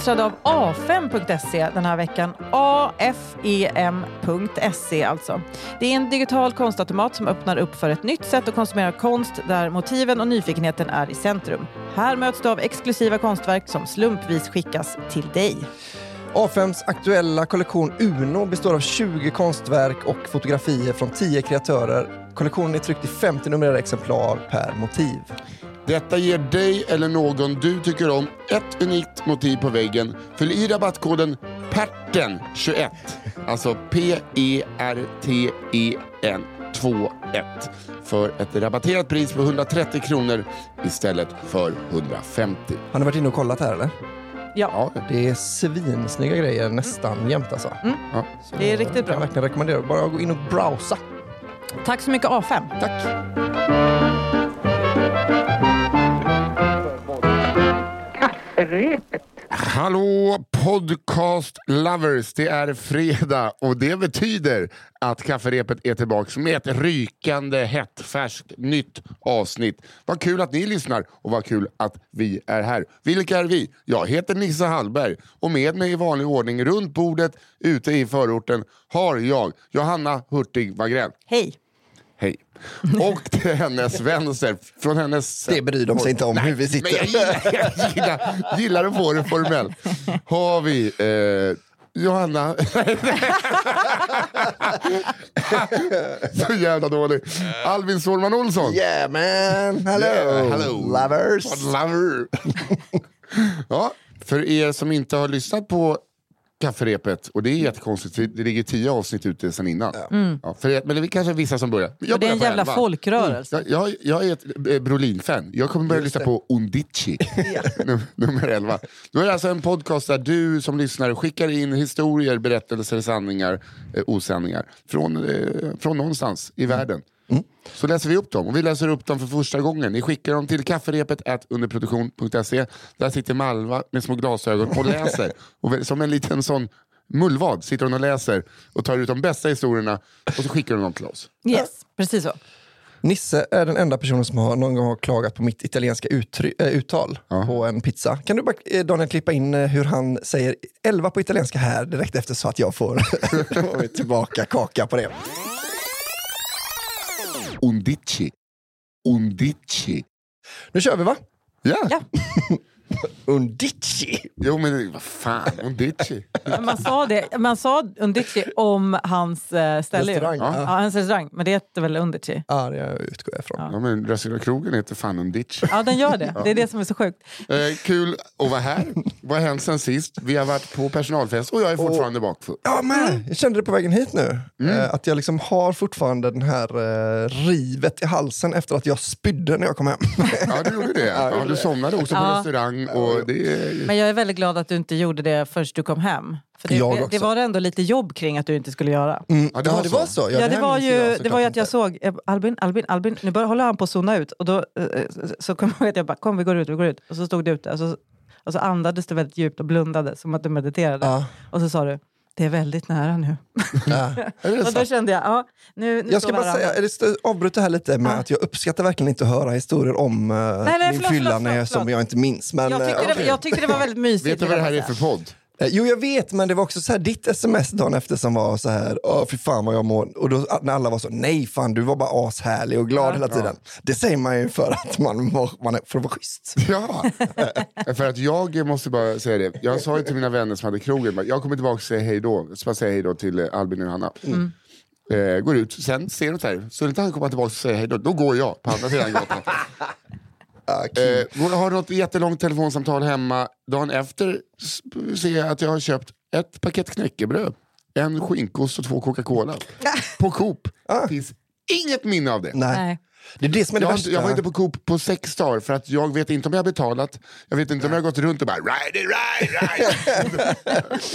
sponsrade av A5.se den här veckan. AFEM.se alltså. Det är en digital konstautomat som öppnar upp för ett nytt sätt att konsumera konst där motiven och nyfikenheten är i centrum. Här möts du av exklusiva konstverk som slumpvis skickas till dig. A5s aktuella kollektion Uno består av 20 konstverk och fotografier från 10 kreatörer. Kollektionen är tryckt i 50 numrerade exemplar per motiv. Detta ger dig eller någon du tycker om ett unikt motiv på väggen. Fyll i rabattkoden PERTEN21, alltså P-E-R-T-E-N 21 för ett rabatterat pris på 130 kronor istället för 150. Har ni varit inne och kollat här eller? Ja, Ja, Det är svinsnygga grejer nästan jämt alltså. ja. Så Det är riktigt jag bra. kan verkligen rekommendera. Bara gå in och browsa. Tack så mycket A5. Tack! Hallå podcast lovers, det är fredag och det betyder att kafferepet är tillbaka med ett rykande hett färskt nytt avsnitt. Vad kul att ni lyssnar och vad kul att vi är här. Vilka är vi? Jag heter Nisse Hallberg och med mig i vanlig ordning runt bordet ute i förorten har jag Johanna Hurtig Wagrell. Hej. Hej. Och till hennes vänster, från hennes... Det bryr de sig inte om hur vi Men jag sitter. gillar, jag gillar, gillar att få det formellt. Har vi eh, Johanna... Så jävla dålig. Albin Sårman Olsson. Yeah man! Hello! Yeah, hello. Lovers! Lover. ja, för er som inte har lyssnat på kafferepet, och det är jättekonstigt, det ligger tio avsnitt ute sen innan. Ja, för men det är kanske vissa som börjar. Jag det är en jävla elva. folkrörelse. Jag, jag, jag är ett eh, Brolin-fan. Jag kommer börja lyssna på Undici, num- nummer 11. Då är det alltså en podcast där du som lyssnare skickar in historier, berättelser, sanningar, eh, osanningar från, eh, från någonstans i världen. Så läser vi upp dem och vi läser upp dem för första gången. Ni skickar dem till kafferepet underproduktion.se. Där sitter Malva med små glasögon och läser. och som en liten sån mullvad sitter hon och läser och tar ut de bästa historierna och så skickar hon dem till oss. Yes, precis så. Nisse är den enda personen som har, någon gång har klagat på mitt italienska uttry- äh, uttal på en pizza. Kan du bara, eh, Daniel, klippa in eh, hur han säger 11 på italienska här direkt efter så att jag får, får tillbaka kaka på det. Undici. Undici. Nu kör vi va? Ja. Ja. Undici! Jo men vad fan, Undici. Man sa det, man sa Undici om hans eh, ställe. Restaurang. Ja. Ja. hans restaurang. Men det heter väl Undici? Ja, det utgår jag ifrån. Ja men restaurangen heter fan Undici. Ja, den gör det. Det är det som är så sjukt. Eh, kul att vara här. Vad har hänt sen sist? Vi har varit på personalfest och jag är fortfarande bakfull. Ja, men jag kände det på vägen hit nu. Mm. Eh, att jag liksom har fortfarande den här eh, rivet i halsen efter att jag spydde när jag kom hem. Ja du gjorde det. Ja, du somnade också på Ja. Restaurang och det är... Men jag är väldigt glad att du inte gjorde det först du kom hem. För det, Jag det, också. det var ändå lite jobb kring att du inte skulle göra. Mm. Ja, det var det så. var så. Ja, det, var ju, det var ju att jag inte. såg eh, Albin, Albin, Albin, nu bör, håller han på att zona ut. Och då eh, så- så kom jag att jag bara, kom vi går ut, vi går ut. Och så stod du ute och så, och så andades du väldigt djupt och blundade som att du mediterade. Ja. Och så sa du, det är väldigt nära nu. Ja. Det och då kände jag, ja, nu, nu Jag ska bara varandra. säga, avbryta här lite med att jag uppskattar verkligen inte att höra historier om eh, nej, min förlåt, fylla förlåt, när jag, förlåt. som jag inte minns. Men, jag, eh, tyckte det, okej. jag tyckte det var väldigt mysigt. Vet du vad det här är för podd? Eh, Jo, jag vet, men det var också så här, ditt sms dagen efter som var så här, åh fy fan vad jag mår. Och då när alla var så, nej fan du var bara ashärlig och glad hela tiden. Det säger man ju för att man, var, man är, för att vara schysst. Ja, för att jag måste bara säga det. Jag sa ju till mina vänner som hade krogen, jag kommer tillbaka och säger hej då. Så bara säga hej då till eh, Albin och Johanna. Eh, går ut, sen ser de så här, så inte han kommer tillbaka och säger hej då, då går jag på andra sidan gatan. Ah. Eh, har något jättelångt telefonsamtal hemma. Dagen efter ser jag att jag har köpt ett paket knäckebröd, en skinkost och två Coca-Cola. på Coop. finns inget minne av det. nej. Det är det som är det Jag, värsta. jag var inte på Coop på sex dagar för att jag vet inte om jag har betalat. Jag vet inte om jag har gått runt och bara ride it, ride, ride.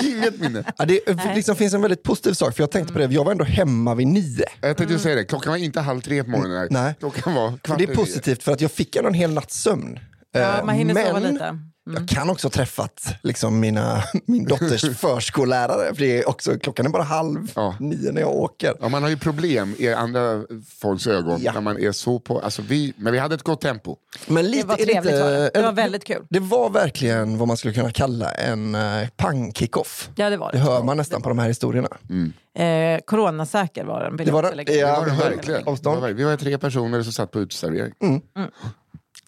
Inget minne. Ja, det liksom finns en väldigt positiv sak, för jag tänkte på det, jag var ändå hemma vid nio. Jag tänkte säga det, klockan var inte halv tre på morgonen. Här. Nej. Klockan var kvart det är positivt för att jag fick ändå en hel natts sömn. Ja, man hinner sova men lite. jag kan också ha träffat liksom, mina, min dotters förskollärare. För det är också, klockan är bara halv Ja. nio när jag åker. Ja, man har ju problem i andra folks ögon Ja. när man är så på... Alltså vi, men vi hade ett gott tempo. Men lite, Det var trevligt lite- var det. Det var väldigt kul. Det var verkligen vad man skulle kunna kalla en uh, pang-kickoff. Ja, det var Det det. hör man nästan på de här historierna. Eh, coronasäker var den. Det var den. Ja, Det var verkligen. vi var tre personer som satt på uteservering.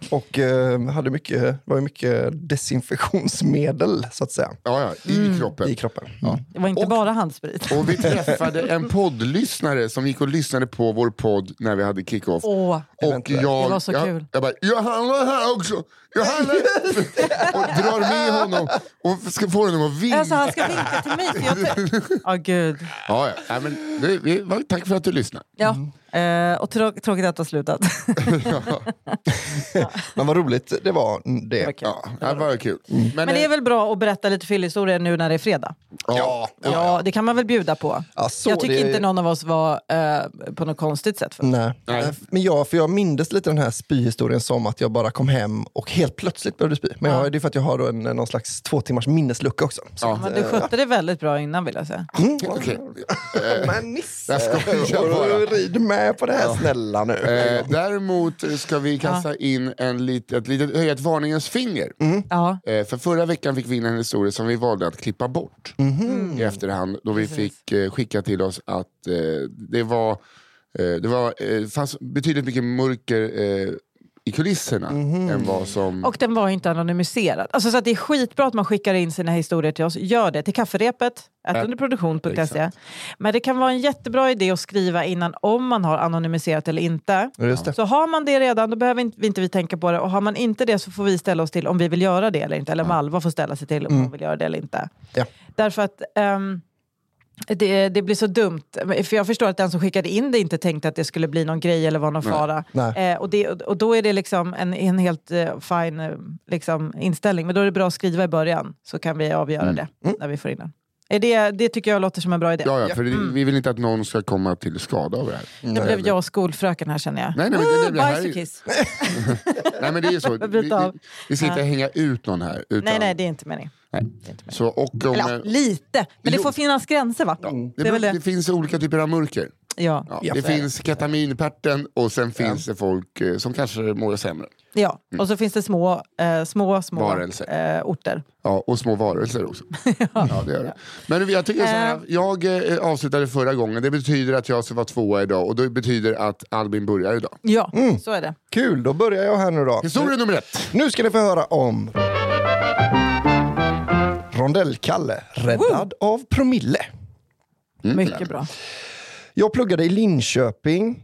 Och eh, hade mycket, det var ju mycket desinfektionsmedel så att säga Ja, ja, i kroppen. i kroppen. Det var inte Och- bara handsprit. Och vi träffade en poddlyssnare som gick och lyssnade på vår podd när vi hade kick-off. Åh, Och Eventuellt. jag, Det var så jag, kul. jag bara, Johanna är här också! Johanna! och drar med honom och ska få honom att vinka. alltså, han ska vinka till mig. för jag- Ja, gud. Ja, ja. Nej, men, det, vi, tack för att du lyssnade. Ja. Eh, och trå- tråkigt att det har slutat. Men vad roligt det var det. Det var kul. Ja, det var kul. Men, Men det är väl bra att berätta lite fyllhistorier nu när det är fredag? ja, Ja, det kan man väl bjuda på. Ja, så jag tycker det- inte någon av oss var eh, på något konstigt sätt. För. Nej. Nej. Eh, Men jag, för jag mindes lite den här spyhistorien som att jag bara kom hem och helt plötsligt började spy. Men jag, det är för att jag har då en, någon slags två timmars minneslucka också. Så Ja. att, Men du skötte det väldigt bra innan vill jag säga. mm, okej. Men Nisse, jag skojar bara. rid med på det här snälla nu. Eh, däremot ska vi kasta in en lit, ett litet, höja ett varningens finger. Ja. Eh, för förra veckan fick vi in en historia som vi valde att klippa bort i efterhand. Då vi Precis. fick eh, skicka till oss att eh, det var, eh, det var eh, fanns betydligt mycket mörker eh, i kulisserna än vad som... Och den var inte anonymiserad. Alltså, så att det är skitbra att man skickar in sina historier till oss. Gör det till kafferepet, ätundeproduktion.se. Exakt. Men det kan vara en jättebra idé att skriva innan om man har anonymiserat eller inte. Så har man det redan, då behöver vi inte vi tänka på det. Och har man inte det så får vi ställa oss till om vi vill göra det eller inte. Eller Malva får ställa sig till om hon vill göra det eller inte. Ja. Därför att ehm, det, det blir så dumt. För jag förstår att den som skickade in det inte tänkte att det skulle bli någon grej eller vara någon fara. Nej. Eh, och, det, och då är det liksom en, en helt eh, fin eh, liksom, inställning. Men då är det bra att skriva i början så kan vi avgöra det när vi får in den. Är det, det tycker jag låter som en bra idé. Ja, ja, för det, vi vill inte att någon ska komma till skada av det här. Nu blev jag skolfröken här känner jag. Nej, nej, men det- det- det här är- och kiss. Nej men det är så, vi, vi, vi ska inte hänga ut någon här. Utan, Nej, nej, det är inte meningen. Nej. Det meningen. Så, och om, Eller ja, lite. Men det Jo. får finnas gränser va? det, det är väl det. det. finns olika typer av mörker. Ja. Ja, Ja, det det. finns ketaminpärten och sen finns det folk eh, som kanske mår sämre. ja. Och så finns det små, eh, små, små Varelser. eh, orter. Ja, och små varelser också. ja. det gör det. Men jag tycker så här, Eh. jag eh, avslutade förra gången, det betyder att jag ska vara tvåa idag och det betyder att Albin börjar idag. Ja, Mm. så är det. Kul, då börjar jag här nu då. Historia nummer ett. Nu ska ni få höra om Rondellkalle, räddad av promille. Mycket bra. Jag pluggade i Linköping,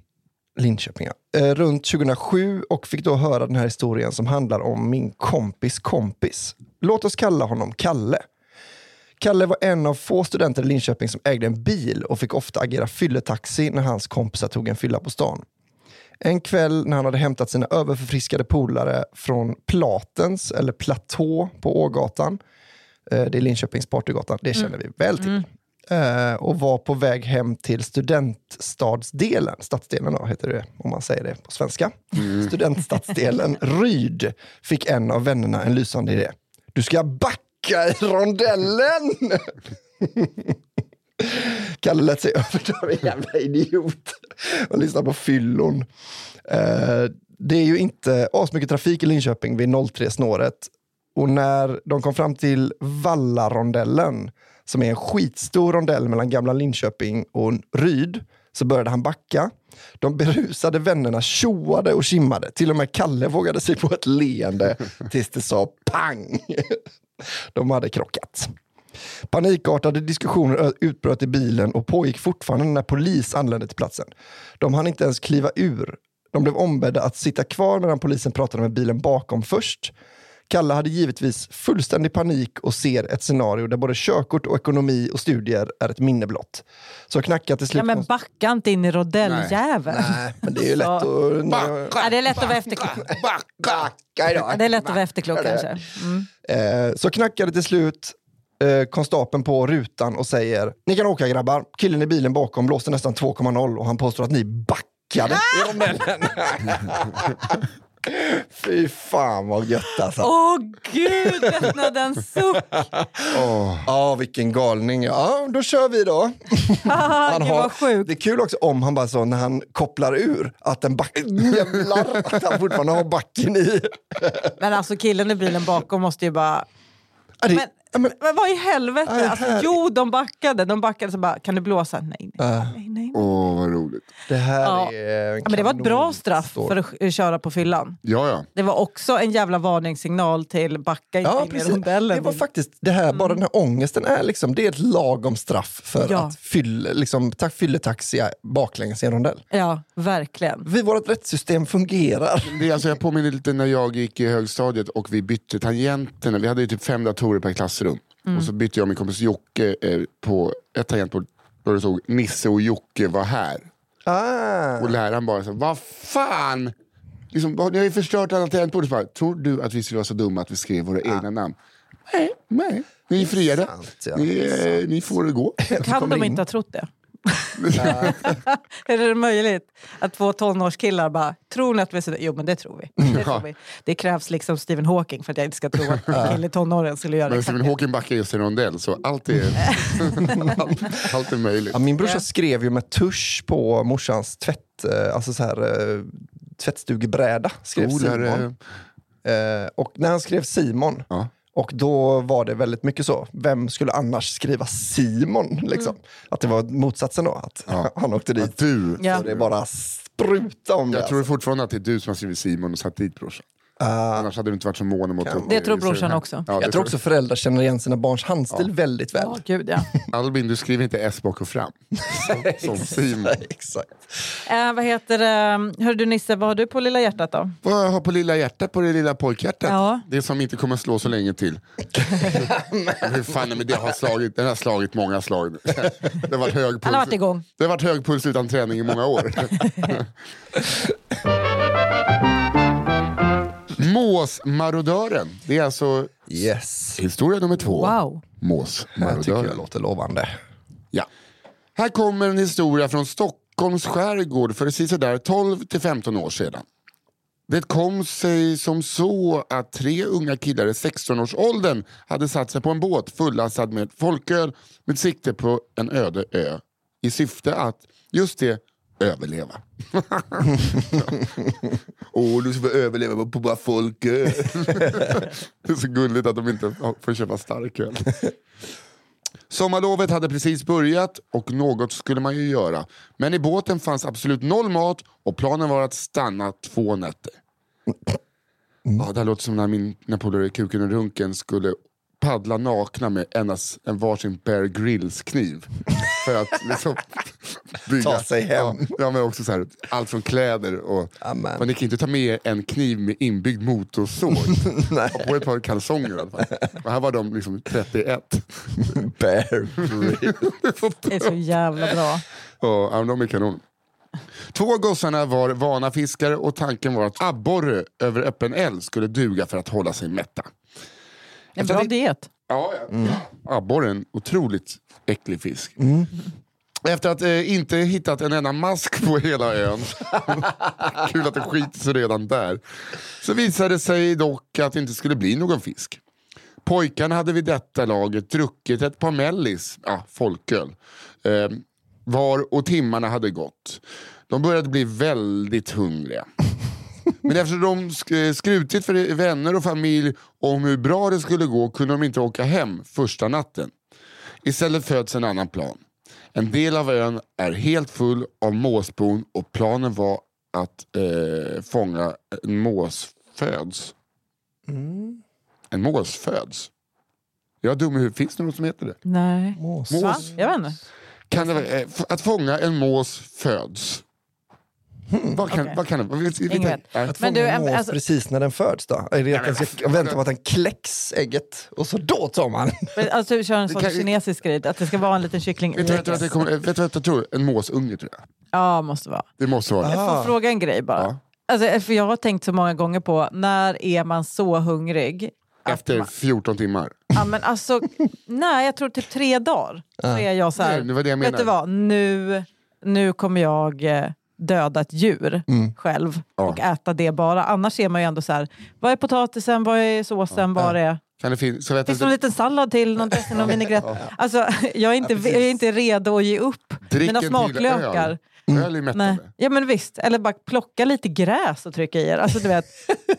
Linköping ja, eh, runt 2007 och fick då höra den här historien som handlar om min kompis kompis. Låt oss kalla honom Kalle. Kalle var en av få studenter i Linköping som ägde en bil och fick ofta agera fylletaxi när hans kompisar tog en fylla på stan. En kväll när han hade hämtat sina överförfriskade polare från Platens, eller Platå på Ågatan. Eh, Det är Linköpings partygatan, det känner vi väl till. Eh, Och var på väg hem till studentstadsdelen, stadsdelen då heter det om man säger det på svenska. Studentstadsdelen Ryd fick en av vännerna en lysande idé. Du ska backa i rondellen! Kalle lät sig övertala en jävla idiot och lyssnade på fyllon. Eh, det är ju inte asmycket trafik i Linköping vid 03-snåret. Och när de kom fram till Vallarondellen, som är en skitstor rondell mellan gamla Linköping och Ryd, så började han backa. De berusade vännerna tjoade och kimmade. Till och med Kalle vågade sig på ett leende tills det sa pang. De hade krockat. Panikartade diskussioner utbröt i bilen och pågick fortfarande när polis anlände till platsen. De hann inte ens kliva ur. De blev ombedda att sitta kvar medan polisen pratade med bilen bakom först. Kalle hade givetvis fullständig panik och ser ett scenario där både körkort och ekonomi och studier är ett minne blott. Så knackade till slut... Ja, men backa inte in i roddelljäveln. Nej, men det är ju lätt att... Ja, det är lätt att vara efterklok. Backa idag. Ja, det är lätt att vara efterklok kanske. Mm. Eh, så knackade till slut eh, konstapeln på rutan och säger Ni kan åka grabbar. Killen i bilen bakom blåste nästan 2,0 och han påstår att ni backade i rondellen. Fy fan vad gött alltså. Åh gud, lättnadens suck! Ja, vilken galning. Ja, då kör vi då. Han har, var sjukt. det är kul också om han bara så när han kopplar ur att den back, jävlar, att han fortfarande har backen i. Men alltså killen i bilen bakom måste ju bara... Ja, det, Men, men, men vad i helvete? Ja, Alltså, jo, de backade. De backade så bara, kan du blåsa? Nej, nej, Äh. nej. nej. Åh, vad roligt. det här Ja. är Ja, men det var ett bra straff story. för att köra på fyllan. Ja, ja. Det var också en jävla varningssignal till backa inte Ja, in i rondellen. Det var faktiskt det här, bara den här ångesten är liksom, det är ett lagom straff för Ja. att fyll, liksom, ta, fylletaxia baklänges i en rondell. Ja, verkligen. Vi, vårt rättssystem fungerar. Det är alltså, jag påminner lite när jag gick i högstadiet och vi bytte tangenterna. Vi hade ju typ fem datorer per klassrum. Och så bytte jag min kompis Jocke eh, på ett tangentbord där det stod Nisse och Jocke var här. Ah. Och läraren bara så vad fan! Liksom, ni har ju förstört alla tangentbord. Bara, Tror du att vi skulle vara så dumma att vi skrev våra egna namn? Nej, nej. Ni är friade. sant, ja. Ni, eh, ni får gå. Kan de in. inte ha trott det? är det möjligt att två tonårskillar bara, tror ni att vi är så Jo men det tror vi. Det, tror vi. det krävs liksom Stephen Hawking för att jag inte ska tro att en kille i tonåren skulle göra Men Stephen det. Hawking backar just en rondell så allt är, allt, allt är möjligt. Ja, min brorsa skrev ju med tusch på morsans tvätt, eh, alltså så här, eh, tvättstugebräda. Skrev Polare. Simon. Eh, och när han skrev Simon, Ja. Och då var det väldigt mycket så, vem skulle annars skriva Simon? Liksom? Att det var motsatsen då, att Ja. han åkte dit. Att du, Ja. Så det bara spruta om det. jag tror alltså. fortfarande att det är du som har skrivit Simon och satt dit brorsan. Ah, Annars hade du inte varit så mån om att Det tror brorsan också. Ja, jag tror också föräldrar känner igen sina barns handstil väldigt väl. Ja, gud ja. Albin, du skriver inte S bak och fram. Som, Simon. Exakt. Eh, vad heter det? Hör du Nisse, vad har du på lilla hjärtat då? Vad jag har på lilla hjärtat på det lilla pojkhjärtat? Ja. Det som inte kommer slå så länge till. Hur fan, men det har slagit, den har slagit många slag. Det har varit hög puls. Han har varit igång. Det har varit hög puls utan träning i många år. Måsmarodören. Det är alltså Yes. historia nummer två. Wow. Det här tycker Måsmarodören. jag låter lovande. Ja. Här kommer en historia från Stockholms skärgård för precis sådär 12 till 15 år sedan. Det kom sig som så att tre unga killar i 16-årsåldern hade satt sig på en båt fullastad med folköl med sikte på en öde ö i syfte att, just det, överleva. Åh, du ska få överleva på bara folköl. det är så gulligt att de inte får köpa starköl. Sommarlovet hade precis börjat och något skulle man ju göra. Men i båten fanns absolut noll mat och planen var att stanna två nätter. Ja, det här låter som när min när polare Kuken och Runken skulle paddla nakna med endast en varsin Bear Grylls kniv. För att liksom bygga. Ta sig hem. Ja, ja, men också så här, allt från kläder och... Amen. Man kan inte ta med en kniv med inbyggd motorsåg. Och på ett par kalsonger i alla fall. Och här var de liksom 31. Bear Det är så jävla bra. Ja, ja, de är kanon. Två gossarna var vana fiskare och tanken var att abborre över öppen eld skulle duga för att hålla sig mätta. En bra diet. Ja, ja. Abborre är en otroligt äcklig fisk. Efter att eh, inte hittat en enda mask på hela ön, kul att det skiter sig redan där, så visade det sig dock att det inte skulle bli någon fisk. Pojkarna hade vid detta laget druckit ett par mellis, ja, folköl, eh, var och timmarna hade gått. De började bli väldigt hungriga. Men eftersom de sk- skrutit för vänner och familj om hur bra det skulle gå kunde de inte åka hem första natten. Istället föds en annan plan. En del av ön är helt full av måsbon och planen var att eh, fånga en mås föds. En mås föds? Jag är dum i huvudet. Finns det något som heter det? Nej. Mås. Va? Jag vet inte. Kan det vara, eh, f- att fånga en mås föds? Vad kan, Okej. vad kan det vara? Vet- vet- vet. Att Men fånga du, en mås alltså- precis när den föds då? Är det att den ska vänta på att den kläcks, ägget, och så då tar man? Men Alltså, vi kör en sån kan- kinesisk grej, att det ska vara en liten kyckling Vet i du, vet, du, ägget. kommer, vet du vad jag tror? En måsunge tror jag. Ja, måste vara. Det måste vara. Jag får fråga en grej bara. Ja. Alltså, för jag har tänkt så många gånger på, när är man så hungrig? Efter man, 14 timmar. ja, men alltså, nej, jag tror typ tre dagar. Så är jag så här, Nej, det var det jag vet du vad, nu, nu kommer jag eh, döda ett djur själv Ja. och äta det bara. Annars ser man ju ändå så här, vad är potatisen, vad är såsen, vad är... Kan det fin- så vet Finns det jag, någon liten sallad till, någon dressing, någon vinägrett? Alltså, jag är, inte, jag är inte redo att ge upp Drick mina smaklökar. öl. Öl är mättande. Nej. Ja men visst, eller bara plocka lite gräs och trycka i er. Alltså, du vet,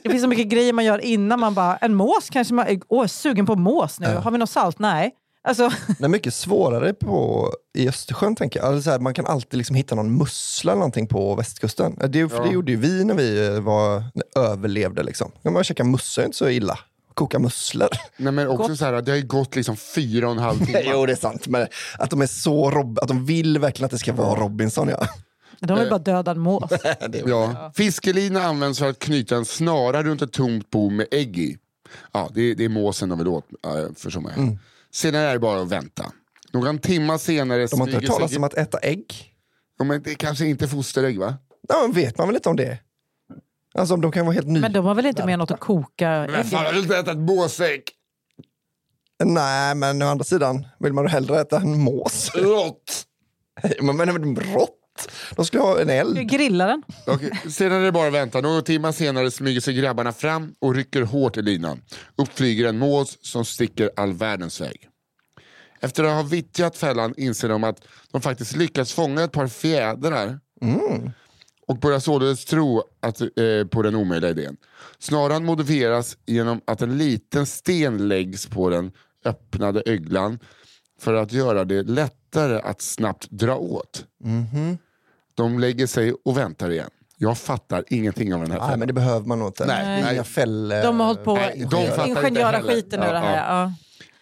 det finns så mycket grejer man gör innan man bara, en mås kanske man, åh sugen på mås nu, har vi något salt? Nej. Alltså, Det är mycket svårare på, i Östersjön tänker jag. Alltså så här, man kan alltid liksom hitta någon mussla eller någonting på västkusten. Det, för det gjorde ju vi när vi eh, var, överlevde. Liksom. Ja, man käkar mussor är inte så illa. Koka musslor. Nej, men också så här, det har ju gått liksom fyra och en halv timme. jo, det är sant. Men att de är så Rob att de vill verkligen att det ska vara Robinson. Ja. de är bara döda en mås. Ja. Fiskelina används för att knyta en snara runt ett tomt bo med ägg i. Ja, det, är- det är måsen de vill åt, äh, förstår man. Sedan är det bara att vänta. Någon timma senare. De har inte hört talas sig- om att äta ägg. Ja, men det är kanske inte fosterägg va? Ja, men vet man väl inte om det? Alltså de kan vara helt nya. Men de har väl inte med något att koka Men ägg fan, jag vill inte äta ett måsägg! Nej, men å andra sidan vill man hellre äta en mås. Rått! men, men, men rått! De skulle ha en eld. Grilla den. Sedan är det bara att vänta. Någon timme senare smyger sig grabbarna fram och rycker hårt i linan. Upp flyger en mås som sticker all världens väg. Efter att ha vittjat fällan inser de att de faktiskt lyckats fånga ett par fjädrar och börjar således tro att, eh, på den omöjliga idén. Snaran modifieras genom att en liten sten läggs på den öppnade öglan för att göra det lättare att snabbt dra åt. De lägger sig och väntar igen. Jag fattar ingenting av den här Nej, fällan. men det behöver man nog inte. Nej, nej. fällor. De har hållit på Nej, de fattar inte ingenjöra heller. skiten ur Ja, det här. ja. Ja.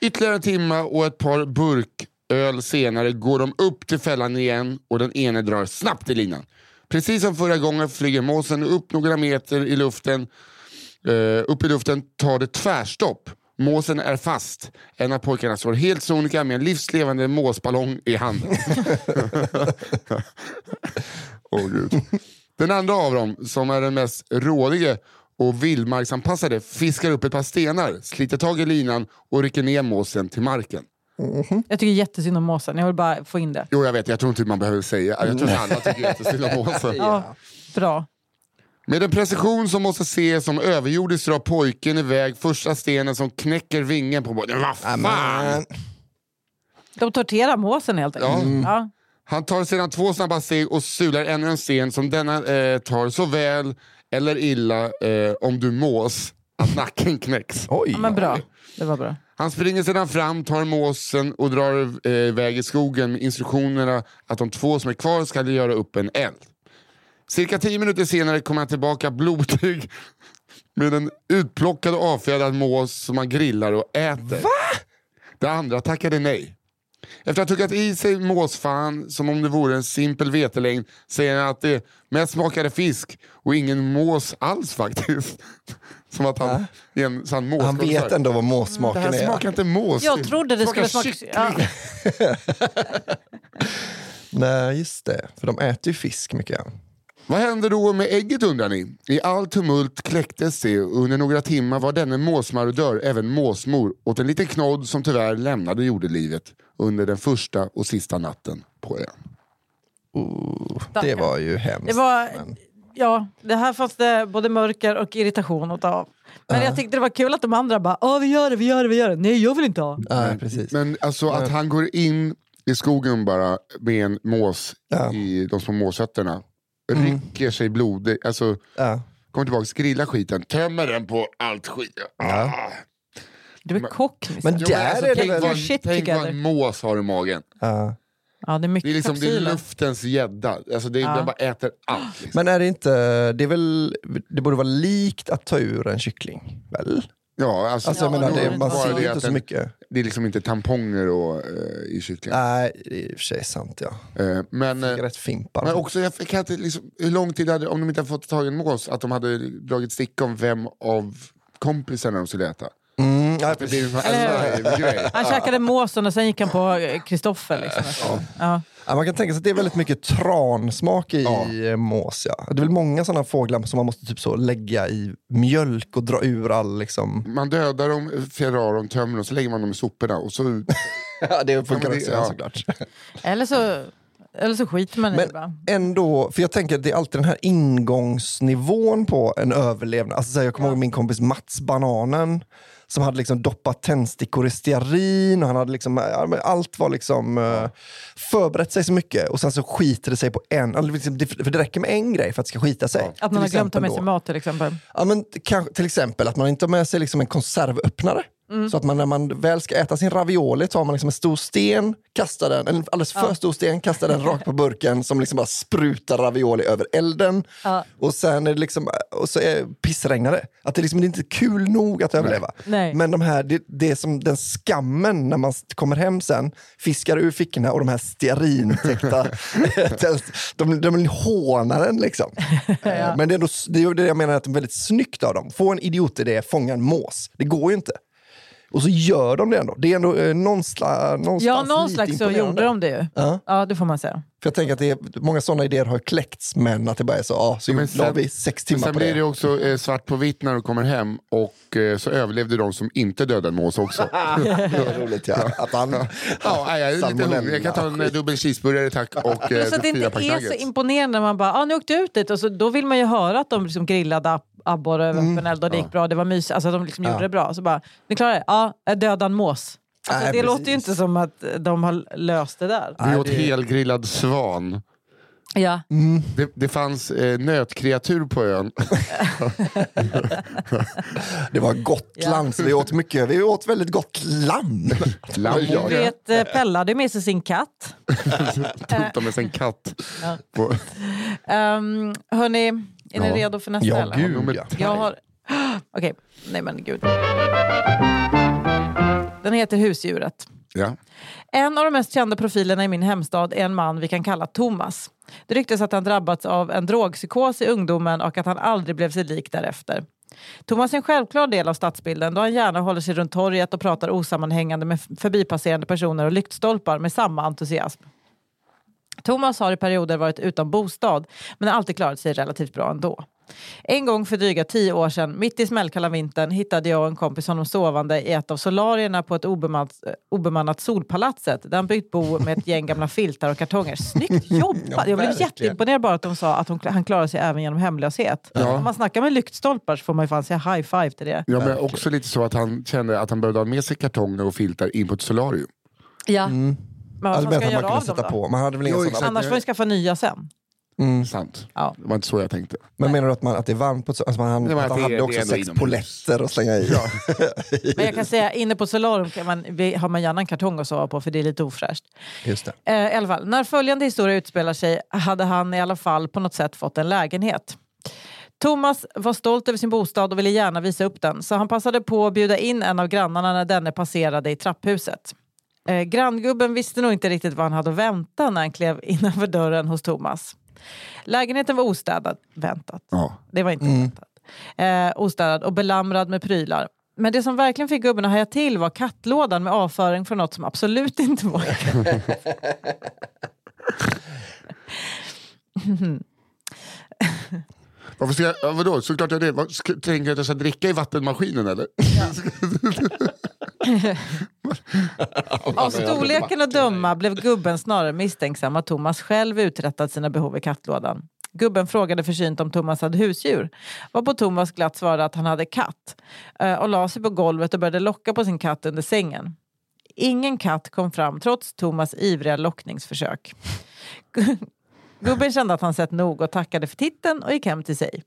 Ytterligare en timme och ett par burköl senare går de upp till fällan igen och den ene drar snabbt i linan. Precis som förra gången flyger måsen upp några meter i luften. Eh, upp i luften tar det tvärstopp. Måsen är fast. En av pojkarna står helt sonika med en livslevande måsballong i handen. Åh gud. Den andra av dem, som är den mest rådige och vildmarksanpassade, fiskar upp ett par stenar, sliter tag i linan och rycker ner måsen till marken. Jag tycker jättesynd om måsen, jag vill bara få in det. Jo, jag vet, jag tror inte man behöver säga. Jag tror att alla tycker jättesynd om måsen. Ja, bra. Med en precision som måste ses som överjordisk drar pojken iväg första stenen som knäcker vingen på båten. Vad fan! De torterar måsen helt enkelt. Ja. Han tar sedan två snabba steg och sular ännu en sten som denna eh, tar så väl eller illa eh, om du mås att nacken knäcks. oj. Ja, men bra. Det var bra. Han springer sedan fram, tar måsen och drar eh, iväg i skogen med instruktionerna att de två som är kvar ska göra upp en eld. Cirka tio minuter senare kommer han tillbaka blodig med en utplockad och avfjädrad mås som han grillar och äter. Va? Det andra tackade nej. Efter att ha tuggat i sig måsfan som om det vore en simpel vetelängd säger han att det mest smakade fisk och ingen mås alls faktiskt. Som att han är en sann mås. Han vet ändå vad Det måssmaken här är. smakar inte mås. Jag trodde det skulle smakar smaka... kyckling. Ja. Nej, just det. För de äter ju fisk mycket. Vad hände då med ägget undrar ni? I all tumult kläcktes det och under några timmar var denne måsmarodör även måsmor åt en liten knodd som tyvärr lämnade jordelivet under den första och sista natten på ön. Uh, det var ju hemskt. Det var... men- Ja, det här fanns det både mörker och irritation av. Men jag tyckte det var kul att de andra bara “Ja, vi gör det, vi gör det, vi gör det”. Nej, jag vill inte ha. Nej, precis. Men alltså att han går in i skogen bara med en mås. Mm. i de små måsötterna, rycker sig blodig, alltså Ja. kommer tillbaka, grillar skiten, tömmer den på allt skit. Ah. Du är kock Nisse. Men Jo, där men alltså, är det tänk väl... vad, shit tänk vad en mås har i magen. Ja. Ja, det är mycket Det är, liksom, det är luftens gädda. Alltså det är, Ja. Den bara äter allt. Liksom. Men är det inte... Det, är väl, det borde vara likt att ta ur en kyckling, väl? Ja, alltså, Alltså, jag Ja, menar, det man ser det inte så den- mycket. Det är liksom inte tamponger och, eh, i kyckling. Nej, det är i och för sig sant. Ja. Eh, men, eh, rätt fimpar. men också, jag inte, liksom, hur lång tid hade om de inte hade fått tag i en mås, att de hade dragit sticka om vem av kompisarna de skulle äta? Ja, grej. Han käkade måsen och sen gick han på Kristoffer. Liksom. Ja. Ja, man kan tänka sig att det är väldigt mycket transmak i Ja. ja. mås. Ja. Det är väl många sådana fåglar som man måste typ så lägga i mjölk och dra ur all... Liksom... Man dödar dem, fjärrar dem, tömmer dem, så lägger man dem i soporna. Och så, Ja, det funkar Ja, men det- också ja. såklart. Eller så Eller så skiter man i det Men bara. ändå, för jag tänker att det är alltid den här ingångsnivån på en överlevnad. Alltså, här, jag kommer ihåg min kompis Mats Bananen som hade liksom doppat tändstickor i stearin och han hade liksom, allt var liksom eh, förberett sig så mycket och sen så skiter det sig på en, det, för det räcker med en grej för att det ska skita sig. Att Till man har glömt ta exempel med sig mat till exempel. Ja, men till exempel att man inte har med sig liksom en konservöppnare. Mm. Så att man när man väl ska äta sin ravioli tar man liksom en stor sten, kastar den, en alldeles för stor sten, kastar den rakt på burken som liksom bara sprutar ravioli över elden. Ja. Och sen är det liksom, och så är pissregnar det. Att det, liksom, det är inte kul nog att överleva. Nej. Men de här, det, det är som den skammen när man kommer hem sen, fiskar ur fickorna och de här stearintäckta, de, de hånar en liksom. Eh, Men det är, ändå, det är det jag menar att det är väldigt snyggt av dem. Få en idiotidé, fånga en mås. Det går ju inte. Och så gör de det ändå. Det är ändå eh, någonstans, någonstans Ja, någon slags så gjorde de det ju. Ja. Ja, det får man säga. För jag tänker att det är, många sådana idéer har kläckts, men att det bara är så, ja, så Men la sen- vi sex timmar sen på blir det. det också eh, svart på vitt när du kommer hem och eh, så överlevde de som inte dödade en mås också. det roligt ja. Att han, Ja, nej, jag är lite hungrig. Jag kan ta en eh, dubbel cheeseburgare tack och eh, Så att det inte är så imponerande när man bara, ah, nu åkte ut dit och så, då vill man ju höra att de liksom grillade abborre över Mm. öppen eld och det gick bra, det var mysigt, alltså de liksom gjorde det bra. Så bara, ni klarar det? Ja, jag dödade en mås. Alltså, Nej, det låter ju precis. inte som att de har löst det där. Vi åt helgrillad svan. Ja. Det, det fanns eh, nötkreatur på ön. det var Gotland, så vi åt mycket. Vi åt väldigt gott lamm. Lamm. Ja, Du ja. vet, eh, Pella hade med sig sin katt. Tog med sig en katt. På, Um, hörni, är ni Ja. redo för nästa? Ja, eller? gud ja. Jag har... Okej, nej men gud. Den heter Husdjuret. ja. En av de mest kända profilerna i min hemstad är en man vi kan kalla Thomas. Det ryktas att han drabbats av en drogpsykos i ungdomen och att han aldrig blev sig lik därefter. Thomas är en självklar del av stadsbilden då han gärna håller sig runt torget och pratar osammanhängande med förbipasserande personer och lyktstolpar med samma entusiasm. Thomas har i perioder varit utan bostad men har alltid klarat sig relativt bra ändå. En gång för dryga tio år sedan, mitt i smällkalla vintern, hittade jag och en kompis honom sovande i ett av solarierna på ett obemannat, obemannat solpalatset där han byggt bo med ett gäng gamla filtar och kartonger. Snyggt jobbat! jag blev jätteimponerad bara att de sa att hon, han klarar sig även genom hemlöshet. Om man snackar med lyktstolpar så får man ju fan säga high five till det. Ja, men också lite så att han kände att han behövde ha med sig kartonger och filtar in på ett solarium. Ja. Men vad Alltså ska han man göra kunde av dem sätta då? på. Man hade väl inga Jo, sådana. exakt. Annars får ni skaffa nya sen. Sant. Ja. Det var inte så jag tänkte. Men menar du att, man, att det är varmt på ett alltså man, Det var att han att det hade också det är ändå sex inomhus. poletter att slänga i? Men jag kan säga, inne på Solarium kan man, vi- har man gärna en kartong att sova på för det är lite ofräscht. Just det. Eh, I alla fall, när följande historia utspelar sig hade han i alla fall på något sätt fått en lägenhet. Thomas var stolt över sin bostad och ville gärna visa upp den så han passade på att bjuda in en av grannarna när denne passerade i trapphuset. Eh, granngubben visste nog inte riktigt vad han hade att vänta när han klev innanför dörren hos Thomas. Lägenheten var ostädad, väntat. Ja. Det var inte väntat. Eh, ostädad och belamrad med prylar. Men det som verkligen fick gubben att haja till var kattlådan med avföring från något som absolut inte var Varför ska jag, ja, vadå, såklart jag det. Tänker jag att jag ska dricka i vattenmaskinen eller? Av storleken att döma blev gubben snarare misstänksam att Thomas själv uträttat sina behov i kattlådan. Gubben frågade försynt om Thomas hade husdjur. Varpå Thomas glatt svarade att han hade katt eh, och la sig på golvet och började locka på sin katt under sängen. Ingen katt kom fram trots Thomas ivriga lockningsförsök. Gubben kände att han sett nog och tackade för titeln och gick hem till sig.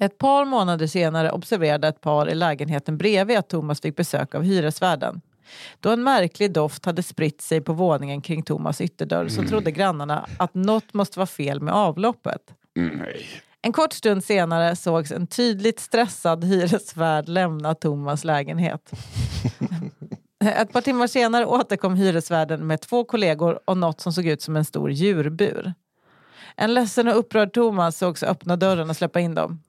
Ett par månader senare observerade ett par i lägenheten bredvid att Thomas fick besök av hyresvärden. Då en märklig doft hade spritt sig på våningen kring Thomas ytterdörr så trodde grannarna att något måste vara fel med avloppet. Nej. En kort stund senare sågs en tydligt stressad hyresvärd lämna Thomas lägenhet. Ett par timmar senare återkom hyresvärden med två kollegor och något som såg ut som en stor djurbur. En ledsen och upprörd Thomas sågs öppna dörren och släppa in dem.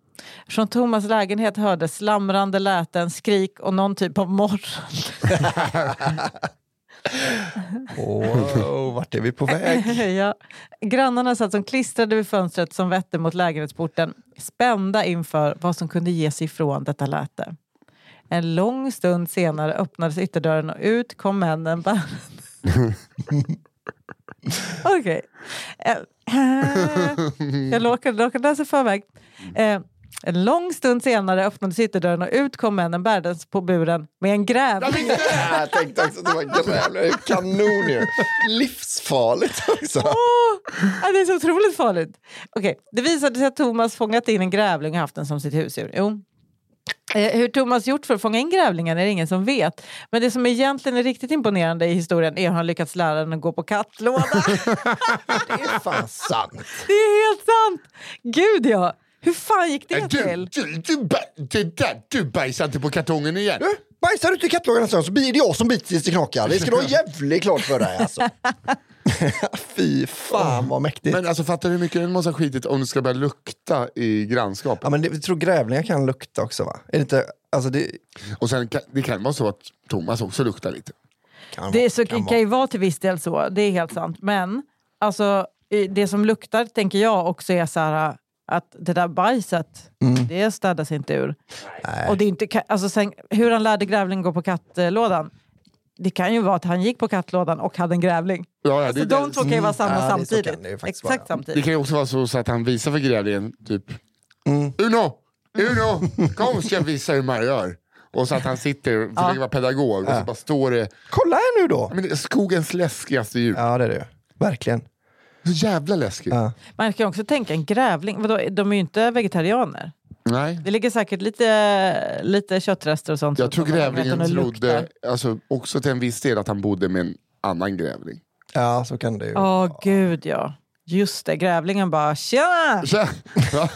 Från Thomas lägenhet hördes slamrande läten, skrik och någon typ av morrande. Wow, vart är vi på väg? ja. Grannarna satt som klistrade vid fönstret som vette mot lägenhetsporten, spända inför vad som kunde ge sig ifrån detta läte. En lång stund senare öppnades ytterdörren och ut kom männen bärande. Okej. Eh, Jag råkade, läsa förväg. Eh, en lång stund senare öppnades ytterdörren och ut kom männen bärandes på buren med en grävling. Jag tänkte också att det var grävling. Kanon ju. Livsfarligt också. Åh, ja, det är så otroligt farligt. Okej, Det visade sig att Thomas fångat in en grävling och haft den som sitt husdjur. Jo. Eh, hur Thomas gjort för att fånga in grävlingen är det ingen som vet. Men det som egentligen är riktigt imponerande i historien är hur han lyckats lära den att gå på kattlåda. Det är fan sant. det är helt sant! Gud ja! Hur fan gick det Äh, Du, till? du, du, det där, du bajsar inte på kartongen igen. Du, bajsar du inte i kattlådan sen så blir det jag som biter tills det knakar. Det ska du ha jävligt klart för dig alltså. Fy fan vad mäktigt. Men alltså fattar du hur mycket den måste ha skitit om det ska börja lukta i grannskap? Ja, men det, jag tror grävlingar kan lukta också va? Är det inte, alltså det Och sen kan, det kan vara så att Thomas också luktar lite. kan, Det är så, kan kan ju vara till viss del så, det är helt sant. Men alltså, det som luktar tänker jag också är så här, att det där bajset, det städas inte ur. Och det är inte, alltså sen, hur han lärde grävlingen gå på kattlådan, det kan ju vara att han gick på kattlådan och hade en grävling. Ja, ja, Så det, de det, två kan ju vara samma Ja, det- samtidigt. kan det Exakt vara. samtidigt. det kan ju också vara så, så att han visar för grävlingen typ Uno! Uno! Kom ska jag visa hur man gör. Och så att han sitter och försöker vara pedagog och så bara står det, Kolla här nu då! men det är skogens läskigaste djur. Ja det är det Verkligen. Så jävla läskigt. Ja. Man kan också tänka en grävling, vadå, de är ju inte vegetarianer. Nej. Det ligger säkert lite, lite köttrester och sånt. Jag tror grävlingen trodde, alltså, också till en viss del att han bodde med en annan grävling. ja, så kan det ju. Åh gud ja. Just det, grävlingen bara tja! Så- Ja,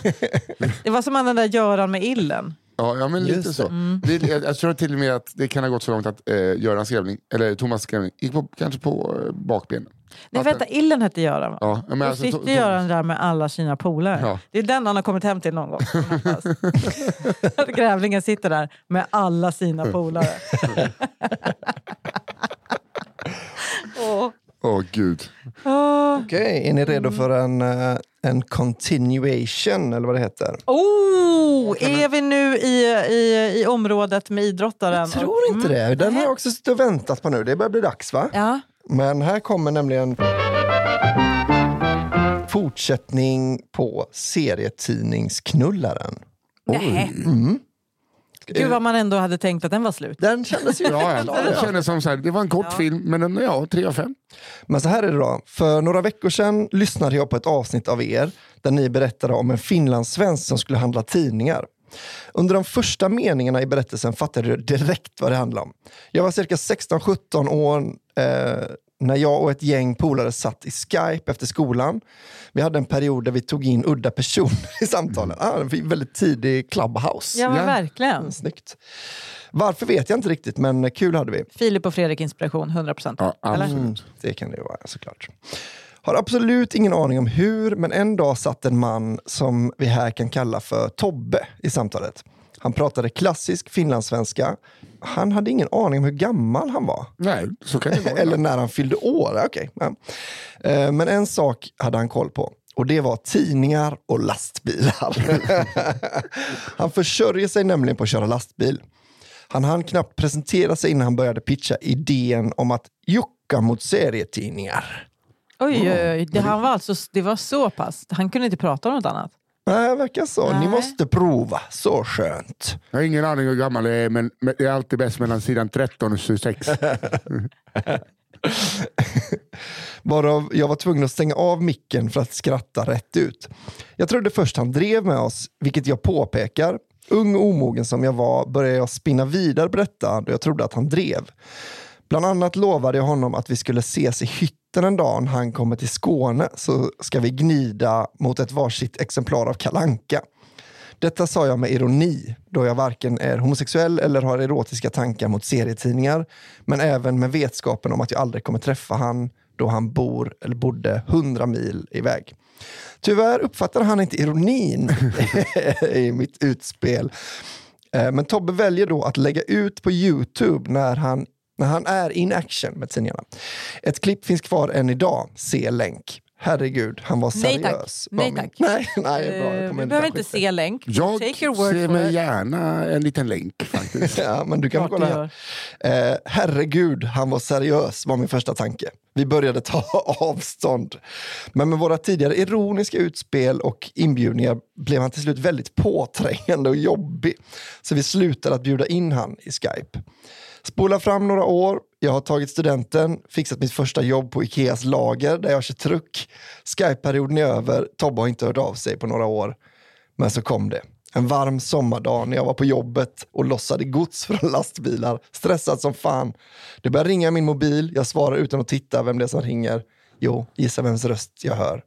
Det var som han den där Göran med illen. ja, ja men lite Just så. Det, jag, jag tror till och med att det kan ha gått så långt att eh, Görans grävling, eller Thomas grävling, gick på, kanske på eh, bakbenen. Nej Att vänta, illen hette Göran va? Ja, men Då alltså, sitter to- to- Göran där med alla sina polare. Ja. Det är den han har kommit hem till någon gång. Att Grävlingen sitter där med alla sina polare. Åh. Åh gud. Åh. Okej, är ni redo för en, eh, en continuation eller vad det heter? Oh, är vi nu i, i, i området med idrottaren? Jag tror inte det. Den har jag också suttit och väntat på nu. Det börjar bli dags va? Ja. Men här kommer nämligen fortsättning på serietidningsknullaren. Nej. Gud vad man ändå hade tänkt att den var slut. Den kändes ju Ja, ja. Det kändes som så här, det var en kort film, men en, ja, tre av fem. Men så här är det då. För några veckor sedan lyssnade jag på ett avsnitt av er där ni berättade om en finlandssvensk som skulle handla tidningar. Under de första meningarna i berättelsen fattade jag direkt vad det handlade om. Jag var cirka 16-17 år eh, när jag och ett gäng polare satt i Skype efter skolan. Vi hade en period där vi tog in udda personer i samtalen. Ah, en väldigt tidig clubhouse. Ja men Ja. verkligen. Snyggt. Varför vet jag inte riktigt, men kul hade vi. Filip och Fredrik inspiration, 100%. Ja, Eller? absolut. Mm, det kan det vara såklart. Har absolut ingen aning om hur, men en dag satt en man som vi här kan kalla för Tobbe i samtalet. Han pratade klassisk finlandssvenska. Han hade ingen aning om hur gammal han var. Nej, så kan det vara. Eller när han fyllde år. Okej, ja. Eh, Men en sak hade han koll på. Och det var tidningar och lastbilar. han försörjer sig nämligen på att köra lastbil. Han hann knappt presentera sig innan han började pitcha idén om att jucka mot serietidningar. Oj, oj, oj. Det, han var alltså, det var så pass. Han kunde inte prata om något annat. Nej, det verkar så. Ni Nej. måste prova. Så skönt. Jag har ingen aning hur gammal jag är, men men det är alltid bäst mellan sidan 13 och 26. Varav jag var tvungen att stänga av micken för att skratta rätt ut. Jag trodde först han drev med oss, vilket jag påpekar. Ung och omogen som jag var började jag spinna vidare på detta då jag trodde att han drev. Bland annat lovade jag honom att vi skulle ses i hytten en dag när han kommer till Skåne så ska vi gnida mot ett varsitt exemplar av Kalanka. Detta sa jag med ironi, då jag varken är homosexuell eller har erotiska tankar mot serietidningar, men även med vetskapen om att jag aldrig kommer träffa han då han bor eller bodde hundra mil iväg. Tyvärr uppfattar han inte ironin i mitt utspel. Eh, men Tobbe väljer då att lägga ut på Youtube när han, när han är in action med tidningarna. Ett klipp finns kvar än idag, se länk. Herregud, han var Nej, tack. seriös. Nej, var min- tack. Nej, nej, bra. Jag Eh, kommer vi behöver inte se länk. Jag Take your word ser mig gärna en liten länk faktiskt. Ja, men du kan kolla du här. Eh, herregud, han var seriös var min första tanke. Vi började ta avstånd. Men med våra tidigare ironiska utspel och inbjudningar blev han till slut väldigt påträngande och jobbig. Så vi slutade att bjuda in han i Skype. Spola fram några år. Jag har tagit studenten, fixat mitt första jobb på Ikeas lager där jag kör truck. Skype-perioden är över. Tobbe har inte hört av sig på några år. Men så kom det. En varm sommardag när jag var på jobbet och lossade gods från lastbilar. Stressad som fan. Det börjar ringa i min mobil. Jag svarar utan att titta vem det är som ringer. Jo, gissa vems röst jag hör.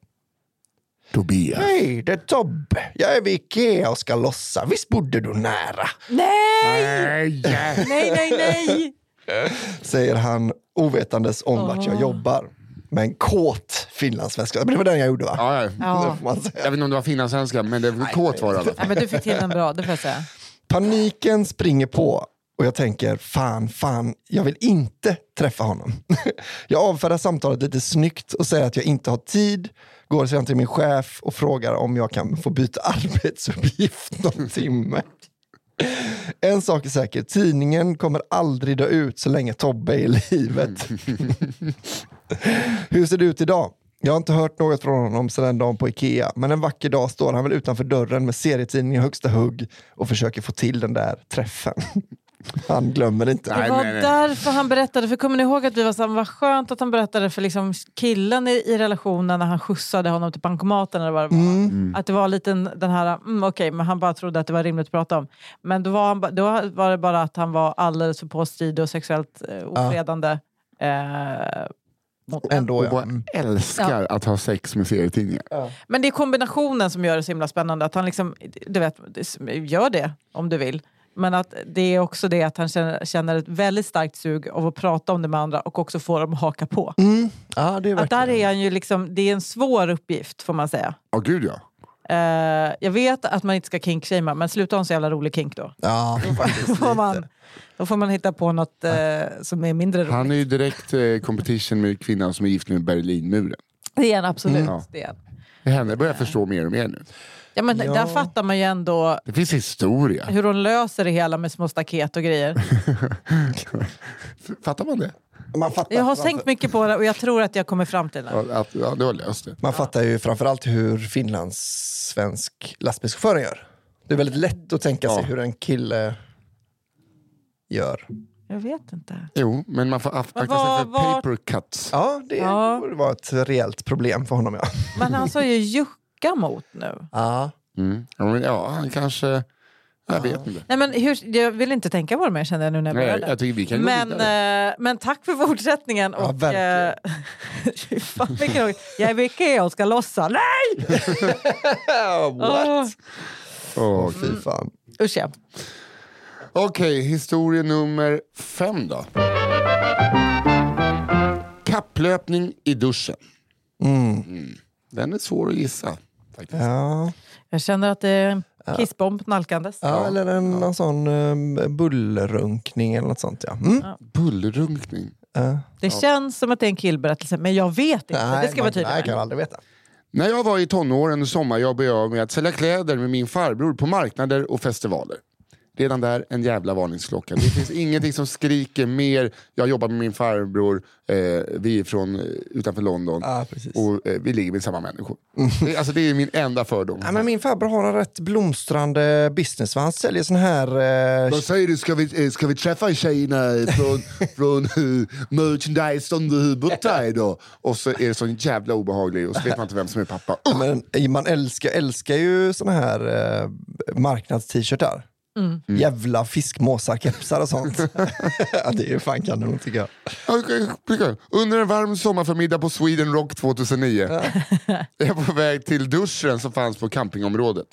Tobias. Hej, det är Tobbe. Jag är vid Ikea och ska lossa. Visst bodde du nära? Nej! Nej! Nej, nej, nej! Säger han ovetandes om vart jag jobbar. Med en kåt finlandssvenska. Men det var den jag gjorde va? Ja, ja. Jag vet inte om det var finlandssvenska, men det var kåt var det i alla fall. Ja, men du fick till den bra, det får jag säga. Paniken springer på och jag tänker fan, fan, jag vill inte träffa honom. jag avfärdar samtalet lite snyggt och säger att jag inte har tid, går sedan till min chef och frågar om jag kan få byta arbetsuppgift någon timme. En sak är säker, tidningen kommer aldrig dö ut så länge Tobbe är i livet. Hur ser det ut idag? Jag har inte hört något från honom sedan dagen på Ikea, men en vacker dag står han väl utanför dörren med serietidningen i högsta hugg och försöker få till den där träffen. Han glömmer inte. Det var nej, nej. därför han berättade, för kommer ni ihåg att vi var så här, vad skönt att han berättade för liksom killen i, i relationen när han skjutsade honom till bankomaten eller vad det var. Att det var lite en- den här, mm, okej, men han bara trodde att det var rimligt att prata om. Men då var, han, då var det bara att han var alldeles för påstridig och sexuellt eh, ofredande. Eh, mot Ändå ja. bara Mm. älskar att ha sex med serietidningar. Men det är kombinationen som gör det så himla spännande. Att han liksom, du vet, gör det om du vill. Men att det är också det att han känner, känner ett väldigt starkt sug av att prata om det med andra och också få dem att haka på. Mm. Ja, det är Att där är han ju liksom, det är en svår uppgift får man säga. Ja, gud ja. Eh, jag vet att man inte ska kinkshamea men sluta ha en så jävla rolig kink då. Ja. Då får man, då får man hitta på något eh, som är mindre roligt. Han är ju direkt eh, competition med kvinnan som är gift med Berlinmuren. Det är en absolut. Mm. Det är en. Henne börjar jag förstå mer och mer nu. Ja, men Ja. Där fattar man ju ändå Det finns historia. hur hon löser det hela med små staket och grejer. Fattar man det? Man fattar, Jag har tänkt mycket på det och jag tror att jag kommer fram till det. Ja, att, ja, du har löst det. man fattar ju framförallt hur finlandssvensk lastbilschauffören gör. Det är väldigt lätt att tänka sig hur en kille gör. Jag vet inte. Jo, men man får akta sig för vad- paper cuts. Ja, det Ja. borde vara ett reellt problem för honom. Ja. Men han sa ju jucka mot nu. Ja. Mm. Ja, men, ja, han kanske... Jag vet inte. Nej, men hur, jag vill inte tänka på det mer kände jag nu när jag Nej, började. jag tycker vi kan men, eh, men tack för fortsättningen. Ja, och, eh, fan, vilken jag är Ikea och ska lossa. Nej! What? Åh, Åh, Fy fan. usch ja. Okej, historia nummer fem då. Kapplöpning i duschen. Mm. Den är svår att gissa. Faktiskt. Ja. Jag känner att det är en kissbomb nalkandes. Ja, eller en, någon sån um, bullrunkning eller något sånt. Ja. Mm. Bullrunkning. Ja. Det känns som att det är en killberättelse, men jag vet inte. det ska man, vara tydligt. nej, kan jag aldrig veta. När jag var i tonåren sommarjobbade jag med att sälja kläder med min farbror på marknader och festivaler. Redan där en jävla varningsklocka. Det finns ingenting som skriker mer. Jag jobbar med min farbror, eh, vi är från eh, utanför London precis. och eh, vi ligger med samma människor. Det, alltså, det är min enda fördom. Ja, men min farbror har en rätt blomstrande business. Han säljer sån här... Eh, Vad säger du, ska vi, eh, ska vi träffa tjejerna från, från uh, merchandise under där då? Och så är det så jävla obehaglig och så vet man inte vem som är pappa. Men, eh, man älskar, älskar ju såna här eh, marknads-t-shirtar. Mm. Jävla fiskmåsar-kepsar och sånt. ja, det är ju fan kanon tycker jag. Under en varm sommarförmiddag på Sweden Rock 2009 är jag på väg till duschen som fanns på campingområdet.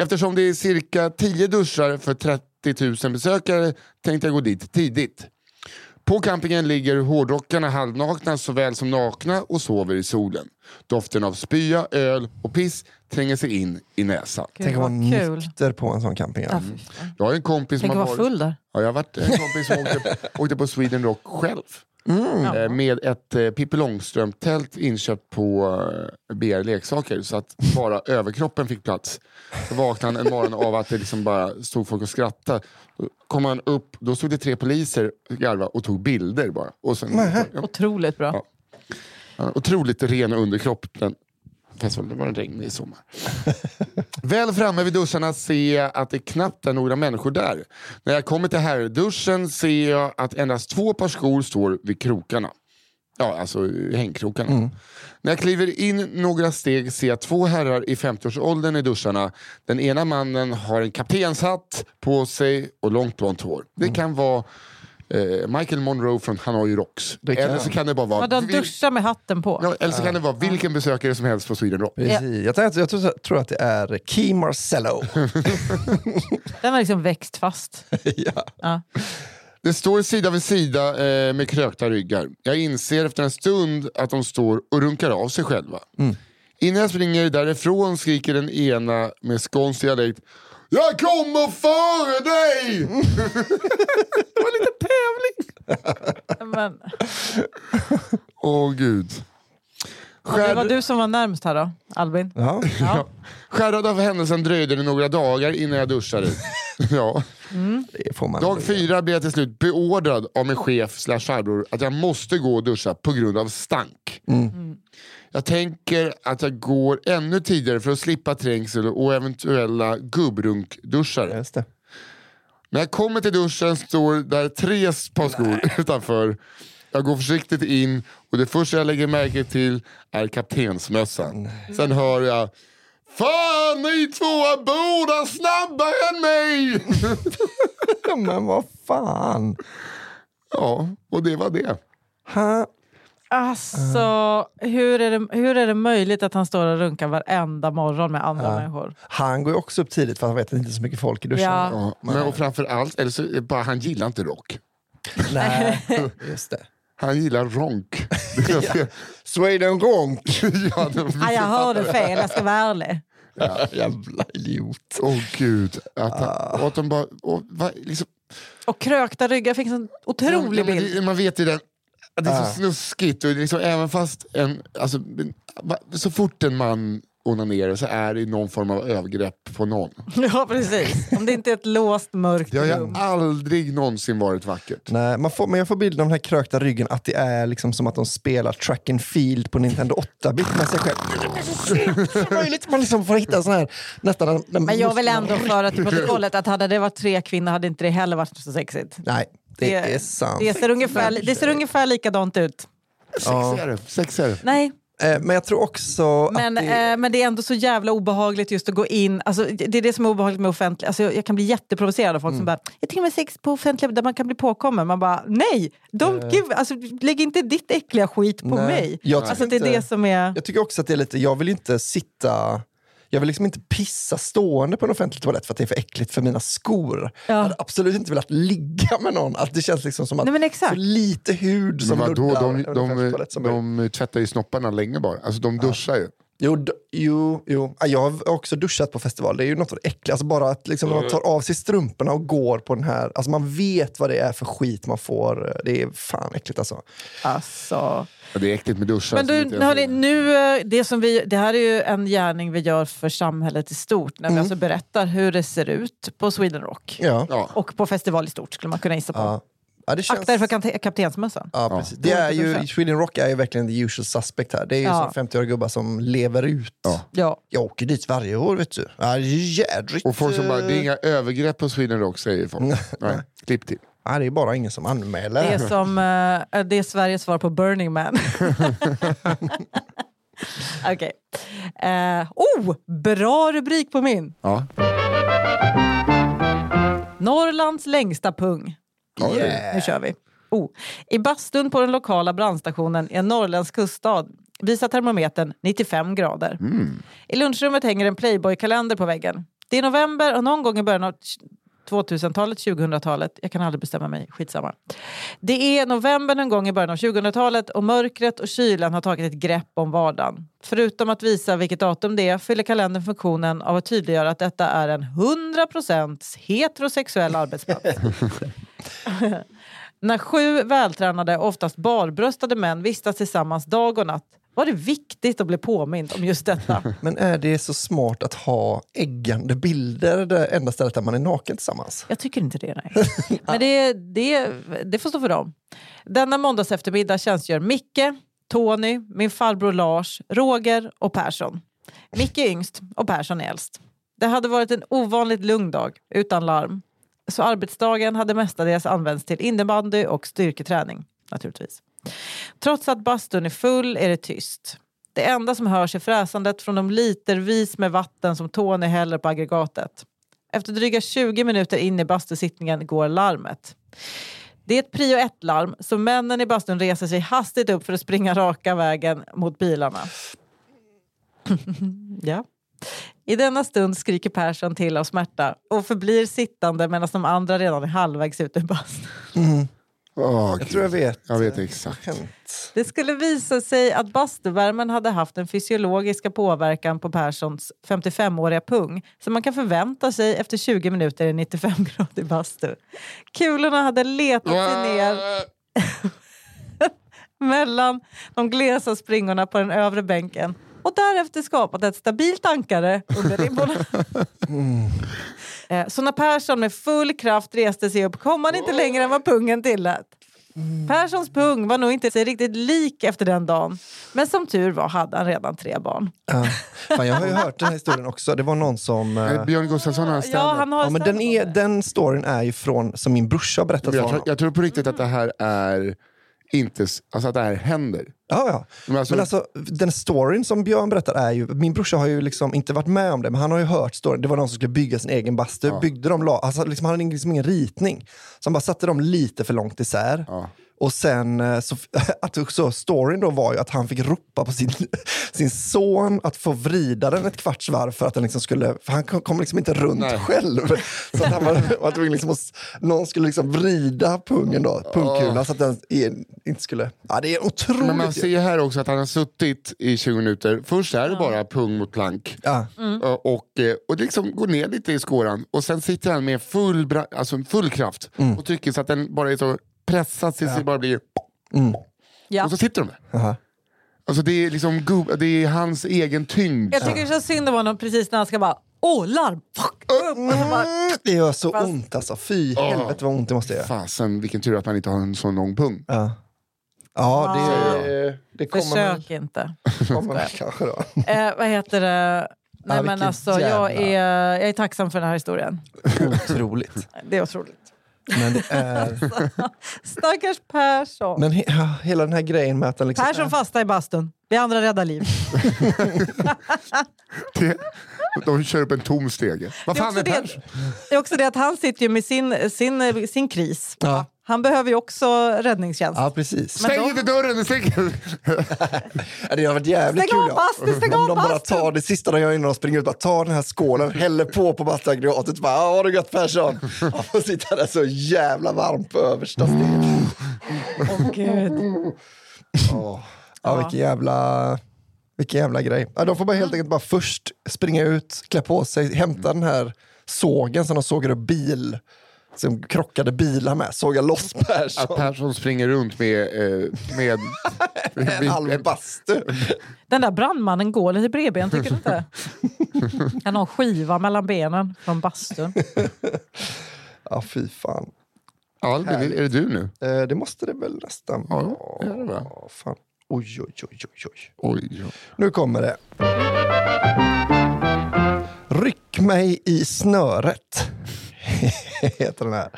Eftersom det är cirka 10 duschar för 30 000 besökare tänkte jag gå dit tidigt. På campingen ligger hårdrockarna halvnakna såväl som nakna och sover i solen. Doften av spya, öl och piss tränger sig in i näsan. Gud, Tänk att vara kul. nykter på en sån camping. Ja. Fan. Jag har en kompis som Tänk har att vara varit... full där. Ja, jag har varit en kompis som åkte, åkte på Sweden Rock själv. Eh, med ett eh, Pippi Långstrump-tält inköpt på eh, BR Leksaker så att bara överkroppen fick plats. Så vaknade han en morgon av att det liksom bara stod folk och skrattade. Då kom han upp, då stod det tre poliser garva och tog bilder bara. Och sen, ja, Otroligt bra. Ja, otroligt ren underkropp. Den, festivalen. det var en regnig sommar. Väl framme vid duscharna ser jag att det knappt är några människor där. När jag kommer till herrduschen ser jag att endast två par skor står vid krokarna. Ja, alltså hängkrokarna. När jag kliver in några steg ser jag två herrar i 50-årsåldern i duscharna. Den ena mannen har en kaptenshatt på sig och långt blont hår. Det kan vara eh, Michael Monroe från Hanoi Rocks. Det kan Eller så kan det bara vara... Ja, de vil- duschar med hatten på. Ja, eller så kan det vara vilken besökare som helst på Sweden Rock. Precis. Jag, tänkte, jag tror, tror att det är Key Marcello. Den har liksom växt fast. ja. Ja. Det står sida vid sida eh, med krökta ryggar. Jag inser efter en stund att de står och runkar av sig själva. Innan jag springer därifrån skriker den ena med skånsk dialekt Jag kommer före dig! Det var lite tävling. Men, Åh gud. det var Skär, du som var närmst här då, Albin. Ja. Ja. skärrad av händelsen dröjde det några dagar innan jag duschade. ja. Det får man Dag fyra blev jag till slut beordrad av min chef slash farbror att jag måste gå och duscha på grund av stank. Jag tänker att jag går ännu tidigare för att slippa trängsel och eventuella gubbrunkduschar. Just det. När jag kommer till duschen står där tre par skor utanför. Jag går försiktigt in och det första jag lägger märke till är kaptensmössan. Sen hör jag Fan ni två båda snabbare än mig! Men vad fan. ja, och det var det. Ha. Alltså, hur är, det, hur är det möjligt att han står och runkar varenda morgon med andra människor? Han går ju också upp tidigt för han vet att det inte är så mycket folk i duschen. Ja. Ja, men och framför allt, eller så bara han gillar inte rock. Nej, just det. Han gillar ronk. Sweden Ronk. ja, det- Ah, jag hörde fel, jag ska vara ärlig. Jävla idiot. Åh gud. Att, han, och att de bara, och, va, liksom, Och krökta ryggar, jag fick en sån otrolig Ja, bild. det- Man vet ju den, det är så snuskigt. Och det är liksom, även fast en, alltså, så fort en man onanerar så är det någon form av övergrepp på någon. Ja, precis. Om det inte är ett låst, mörkt Det har rum. aldrig någonsin varit vackert. Nej, man får, men jag får bilden av den här krökta ryggen att det är liksom som att de spelar track and field på Nintendo 8-bit med sig själv. Det möjligt. Man liksom får hitta sån här nästan... en- en Men jag vill ändå föra till protokollet att hade det varit tre kvinnor hade inte det heller varit så sexigt. Nej, det, är sant. Det ser, ungefär, det ser ungefär likadant ut. Sexigare. Sexigare. Nej, Men jag tror också men, att det... eh, men det är ändå så jävla obehagligt just att gå in. Alltså, det är det som är obehagligt med offentliga. Alltså, jag, kan bli jätteprovocerad av folk Mm. som bara, jag tänker mig sex på offentliga där man kan bli påkommen. Man bara, nej! Don't give, alltså, lägg inte ditt äckliga skit på Eh. Nej, mig. jag Alltså, det är det som är... Jag tycker också att det är lite, jag vill inte sitta... Jag vill liksom inte pissa stående på en offentlig toalett för att det är för äckligt för mina skor. Ja. Jag hade absolut inte velat ligga med någon. Att det känns liksom som att Nej, men exakt. så lite hud som Men vadå, de, de, toalett som möjligt. de, tvättar ju snopparna länge bara. Alltså de duschar ju. Jo, jo, jo. Ja, Jag har också duschat på festival. Det är ju något äckliga. Alltså bara att liksom, man tar av sig strumporna och går på den här... Alltså man vet vad det är för skit man får. Det är fan äckligt alltså. Alltså. Ja, det är äckligt med duschar. Men du, hörni, nu, eh, det, som vi, det här är ju en gärning vi gör för samhället i stort. När vi alltså berättar hur det ser ut på Sweden Rock. Ja. Och på festival i stort skulle man kunna gissa på. Ja. Ja, det känns... Akta er för kaptensmössan. Ja, precis. Det är ju, Sweden Rock är ju verkligen the usual suspect här. Det är ju Ja. som 50-åriga gubbar som lever ut. Ja. Ja. Jag åker dit varje år vet du. Ja, det är ju jädrigt. Och folk som bara, det är eh, inga övergrepp på Sweden Rock säger folk. Nej, klipp till. Ja, det är bara ingen som anmäler. Det är som eh, det är Sveriges svar på Burning Man. Okej. Eh, oh, bra rubrik på min. Ja. Norrlands längsta pung. Oj. Nu kör vi. Oh. I bastun på den lokala brandstationen i en norrländsk kuststad visar termometern 95 grader. I lunchrummet hänger en Playboy-kalender på väggen. Det är november och någon gång i början av 2000-talet, 2000-talet, jag kan aldrig bestämma mig, skitsamma. Det är november någon gång i början av 2000-talet och mörkret och kylan har tagit ett grepp om vardagen. Förutom att visa vilket datum det är fyller kalendern funktionen av att tydliggöra att detta är en 100% heterosexuell arbetsplats. När sju vältränade, oftast barbröstade män vistas tillsammans dag och natt var det viktigt att bli påmind om just detta. Men är det så smart att ha äggande bilder det enda stället där man är naken tillsammans? Jag tycker inte det. Nej. Men det, det, det får stå för dem. Denna måndags eftermiddag tjänstgör Micke, Tony, min farbror Lars, Roger och Persson. Micke är yngst och Persson är äldst. Det hade varit en ovanligt lugn dag utan larm. Så arbetsdagen hade mestadels använts till innebandy och styrketräning naturligtvis. Trots att bastun är full är det tyst. Det enda som hörs är fräsandet från de litervis med vatten som Tony häller på aggregatet. Efter dryga 20 minuter in i bastusittningen går larmet. Det är ett prio 1-larm, så männen i bastun reser sig hastigt upp för att springa raka vägen mot bilarna. ja. I denna stund skriker Persson till av smärta och förblir sittande medan de andra redan är halvvägs ut ur bastun. Mm. Åh, Jag Gud. tror jag vet. Jag vet exakt. Hänt. Det skulle visa sig att bastuvärmen hade haft den fysiologiska påverkan på Perssons 55-åriga pung som man kan förvänta sig efter 20 minuter i 95-gradig bastu. Kulorna hade letat sig ner mellan de glesa springorna på den övre bänken och därefter skapat ett stabilt ankare under ribborna. Eh, Så när Persson med full kraft reste sig upp kom han inte längre än vad pungen tillät. Perssons pung var nog inte sig riktigt lik efter den dagen. Men som tur var hade han redan tre barn. Ja. Fan, jag har ju hört den här historien också. Det var någon som... eh, Eh, Björn Gustafsson har Ja, han har Ja, men den, är, den storyn är ju från, som min brorsa har berättat för jag, tror, jag tror på riktigt att det här är inte, alltså att det här händer. Ja, ja. Men alltså- men alltså, den storyn som Björn berättar är ju, min brorsa har ju liksom inte varit med om det, men han har ju hört storyn. Det var någon som skulle bygga sin egen bastu. Byggde de, alltså, liksom, han hade liksom ingen ritning. Så han bara satte dem lite för långt isär. Ja. Och sen, eh, så, att så storyn då var ju att han fick ropa på sin, sin son att få vrida den ett kvarts varv för att den liksom skulle, för han kom liksom inte runt Nej. själv. Så att han var, liksom att, någon skulle liksom vrida pungen då, pungkulan så att den inte skulle, ja det är otroligt. Men man ju. Ser här också att han har suttit i 20 minuter. Först är det bara pung mot plank. Ja. Och, och, eh, och det liksom går ner lite i skåran. Och sen sitter han med full, bra, alltså full kraft och trycker så att den bara är så pressad tills det bara blir... Ja. Och så sitter de där. Aha. Alltså det är liksom det är hans egen tyngd. Jag tycker det känns synd om honom precis när han ska bara Åh, larm! Fuck! upp!" Och så bara, Mm, Det gör så Fast- ont alltså. Fy helvete vad ont det måste göra. Fasen vilken tur att man inte har en sån lång pung. Ja, ja det, det kommer man, Försök inte. kommer man kanske då. Eh, vad heter det? Nej, Ja, men alltså, jag, jävla- är, jag är tacksam för den här historien. Otroligt. Det är otroligt. Men det är... Stackars Persson. Men he, ja, hela den här grejen med att liksom... Persson fasta i bastun. Vi andra räddar liv. Det, de kör upp en tom stege. Vad Det är, fan också är det, Persson? det är också det att han sitter ju med sin, sin, sin kris. Ja. Han behöver ju också räddningstjänst. Ja, precis. Men Stäng de- inte dörren! Stäng. Det har varit jävligt Stäng kul. av bastun, stäng Om av de bara tar det sista de gör innan de springer ut, bara tar den här skålen, häller på på bastuaggregatet bara "Ja, ha det gött Persson. Han får sitta där så jävla varmt på översta steget. Åh gud. Ja, vilken jävla, vilken jävla grej. Ja, de får bara helt enkelt bara först springa ut, klä på sig, hämta den här sågen som de sågar upp bil, som krockade bilar med, såga loss Att Persson. Persson springer runt med... Eh, med En halv bastu. Den där brandmannen går lite bredben, tycker du inte? Han har skiva mellan benen från bastun. Ja, fy fan. Albin, är är det du nu? Eh, det måste det väl nästan Ja, vara. det är det fan. Oj, oj, oj, oj, oj. Oj, ja. Nu kommer det. Ryck mig i snöret. Heter den här.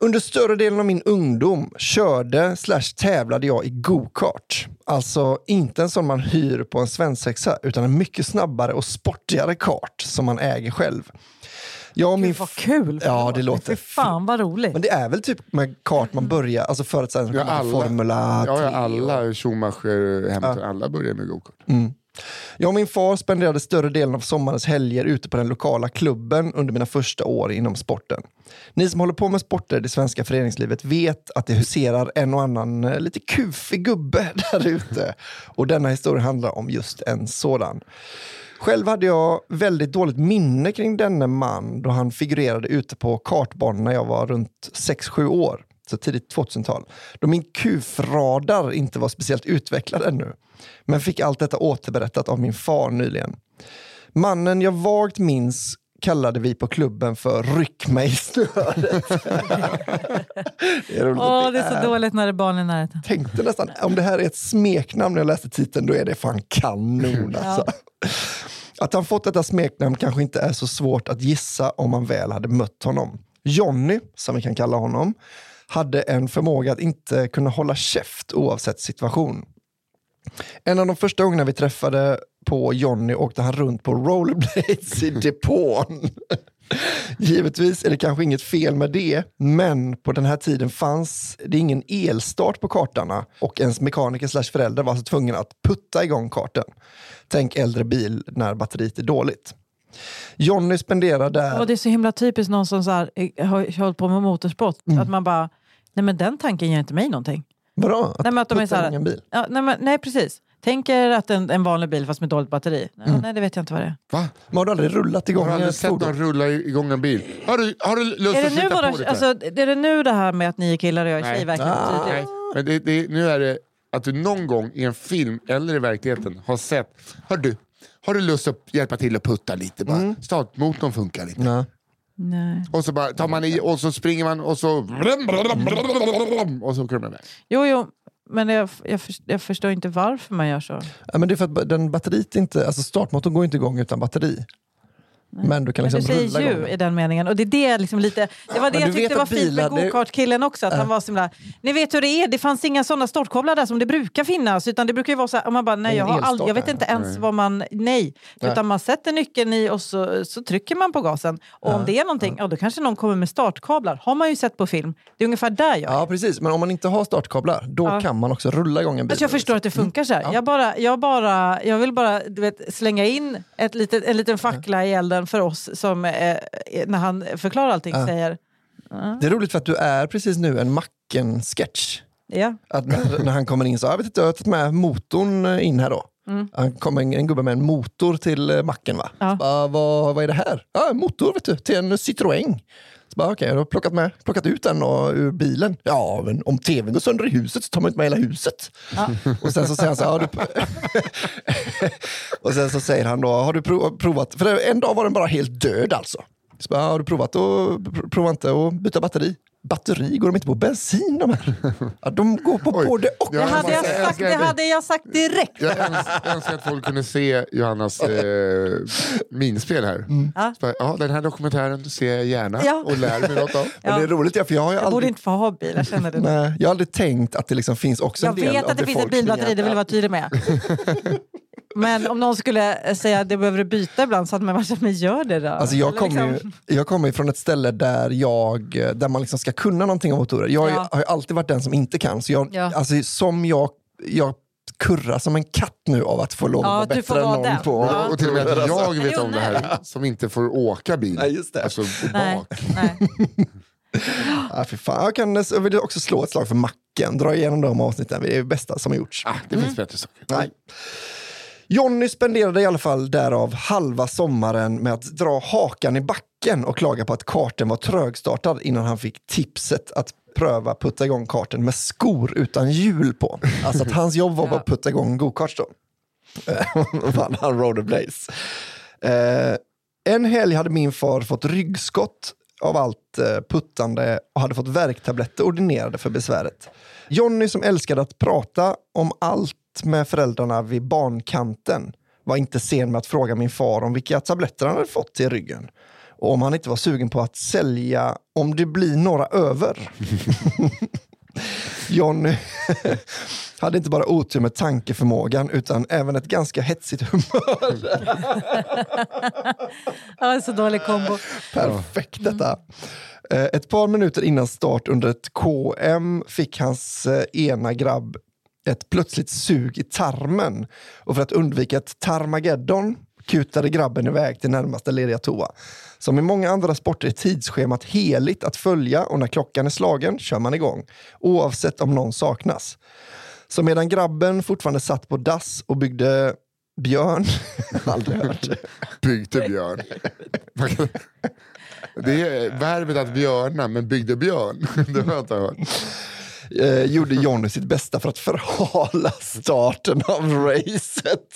Under större delen av min ungdom körde slash tävlade jag i go-kart. Alltså inte en sån man hyr på en svensexa utan en mycket snabbare och sportigare kart som man äger själv. Jag och min Gud, vad kul! Ja, det låter Fy fan vad roligt. Men det är väl typ med kart man börjar, alltså för att sen Ja, alla- Formula Ja, 3 ja, och- alla Schumacher, Hamilton, alla börjar med gokart. Jag och min far spenderade större delen av sommarens helger ute på den lokala klubben under mina första år inom sporten. Ni som håller på med sporter i det svenska föreningslivet vet att det huserar en och annan eh, lite kufig gubbe där ute. Och denna historia handlar om just en sådan. Själv hade jag väldigt dåligt minne kring denne man då han figurerade ute på kartbanan när jag var runt 6-7 år, så tidigt 2000-tal. Då min kufradar inte var speciellt utvecklad ännu. Men fick allt detta återberättat av min far nyligen. Mannen jag vagt minns kallade vi på klubben för Ryck mig i snöret. det är, Åh, det är så dåligt när det är barn i närheten. Tänkte nästan, om det här är ett smeknamn när jag läste titeln, då är det fan kanon alltså. Ja. Att han fått detta smeknamn kanske inte är så svårt att gissa om man väl hade mött honom. Jonny, som vi kan kalla honom, hade en förmåga att inte kunna hålla käft oavsett situation. En av de första gångerna vi träffade på Jonny åkte han runt på rollerblades i depån. Givetvis är det kanske inget fel med det, men på den här tiden fanns det ingen elstart på kartarna och ens mekaniker slash förälder var alltså tvungen att putta igång kartan. Tänk äldre bil när batteriet är dåligt. Jonny spenderar där... Och det är så himla typiskt någon som så här, eh, har hållit på med motorsport, mm. att man bara, nej men den tanken ger inte mig någonting. Vadå? Att nej, men att de är så här, bil? Ja, nej, men, nej, precis. Tänker att en, en vanlig bil fast med dåligt batteri. Ja, mm. Nej, det vet jag inte vad det är. Va? Men har du aldrig rullat igång Har du aldrig sett någon rulla igång en bil? Har du, har du lust är det att nu sitta våra, på det? alltså, är det nu det här med att ni är killar och jag är tjej verkligen ah. Nej. Men det, det, nu är det att du någon gång i en film eller i verkligheten har sett, hör du, har du lust att hjälpa till att putta lite? Bara? Mm. Startmotorn funkar lite. Nej. Nej. Och så bara tar man i och så springer man och så... Och så åker de iväg. Jo, jo, men jag, jag, jag, förstår inte varför man gör så. Ja, men det är för att den batteriet inte, alltså startmotorn går inte igång utan batteri. Men du kan liksom men du säger ju i den meningen. Och det, är det, liksom lite, det var det jag tyckte var fint med gokartkillen också. Att äh. han var så himla, ni vet hur det är, det fanns inga sådana startkoblar där som det brukar finnas. Utan det brukar ju vara så här, man bara, nej jag, har aldrig, jag vet inte ens nej. vad man... Nej. nej. Utan man sätter nyckeln i och så, så trycker man på gasen. Och ja. om det är någonting, ja. då kanske någon kommer med startkablar. Har man ju sett på film. Det är ungefär där jag är. Ja precis, men om man inte har startkablar, då ja. kan man också rulla igång en bil. Alltså jag förstår att det funkar så här. Mm. Jag, bara, jag, bara, jag vill bara du vet, slänga in ett litet, en liten fackla i elden för oss som eh, när han förklarar allting ja. säger... Ja. Det är roligt för att du är precis nu en Macken-sketch. Ja. Att när, när, han kommer in så, jag vet inte, jag har tagit med motorn eh, in här då. Mm. Han kommer en, en gubbe med en motor till eh, macken. Va? Ja. Bara, vad, vad är det här? Ja, en motor vet du, till en Citroën. Så bara, okay, jag har plockat, med, plockat ut den och, ur bilen. Ja, men om tvn går sönder i huset så tar man inte med hela huset. Ja. Och sen så säger han så här, och sen så säger han då, har du provat, för en dag var den bara helt död alltså. Så bara, har du provat att, prova inte att byta batteri? Batteri, går de inte på bensin de här? Ja, de går på Oj, både och. Det hade jag, sagt, det hade jag sagt direkt. Jag önskar att folk kunde se Johannas eh, minspel här. Mm. Så, ja, den här dokumentären ser jag gärna ja. och lär mig något av. Ja. det är roligt, ja, för jag har jag aldrig... borde inte få ha bil, jag känner det. Nej, jag har aldrig tänkt att det liksom finns också jag en del Jag vet att det finns ett bilbatteri, det vill jag vara tydlig med. Men om någon skulle säga att det behöver byta ibland så hade man varit men gör det då. Alltså jag kommer liksom... ju, jag kommer från ett ställe där, jag, där man liksom ska kunna någonting om motorer. Jag ja. har ju alltid varit den som inte kan. Så jag, ja. alltså, som jag, jag kurrar som en katt nu av att få lov att ja, vara bättre än någon den. på ja. Och till och med att jag vet om det här, som inte får åka bil. Nej, just det. Alltså bak. Nej. ah, fan. Jag, kan, jag vill också slå ett slag för macken. Dra igenom de avsnitten. Det är det bästa som har gjorts. Ah, det finns mm. bättre saker. Nej. Jonny spenderade i alla fall därav halva sommaren med att dra hakan i backen och klaga på att karten var trögstartad innan han fick tipset att pröva putta igång karten med skor utan hjul på. Alltså att hans jobb var ja. att putta igång gokarts då. Eh, vann han rollerblades. Eh, en helg hade min far fått ryggskott av allt eh, puttande och hade fått värktabletter ordinerade för besväret. Jonny som älskade att prata om allt med föräldrarna vid barnkanten var inte sen med att fråga min far om vilka tabletter han hade fått till ryggen. Och om han inte var sugen på att sälja om det blir några över. Johnny hade inte bara otur med tankeförmågan utan även ett ganska hetsigt humör. ja, så dålig kombo. Perfekt detta. Eh, ett par minuter innan start under ett KM fick hans eh, ena grabb ett plötsligt sug i tarmen. Och för att undvika ett tarmageddon kutade grabben iväg till närmaste lediga toa. Som i många andra sporter är tidsschemat heligt att följa och när klockan är slagen kör man igång. Oavsett om någon saknas. Så medan grabben fortfarande satt på dass och byggde Björn. Aldrig hört. Byggde björn. Det är verbet att björna, men byggde björn. Det har jag inte hört. Eh, gjorde Jonny sitt bästa för att förhala starten av racet.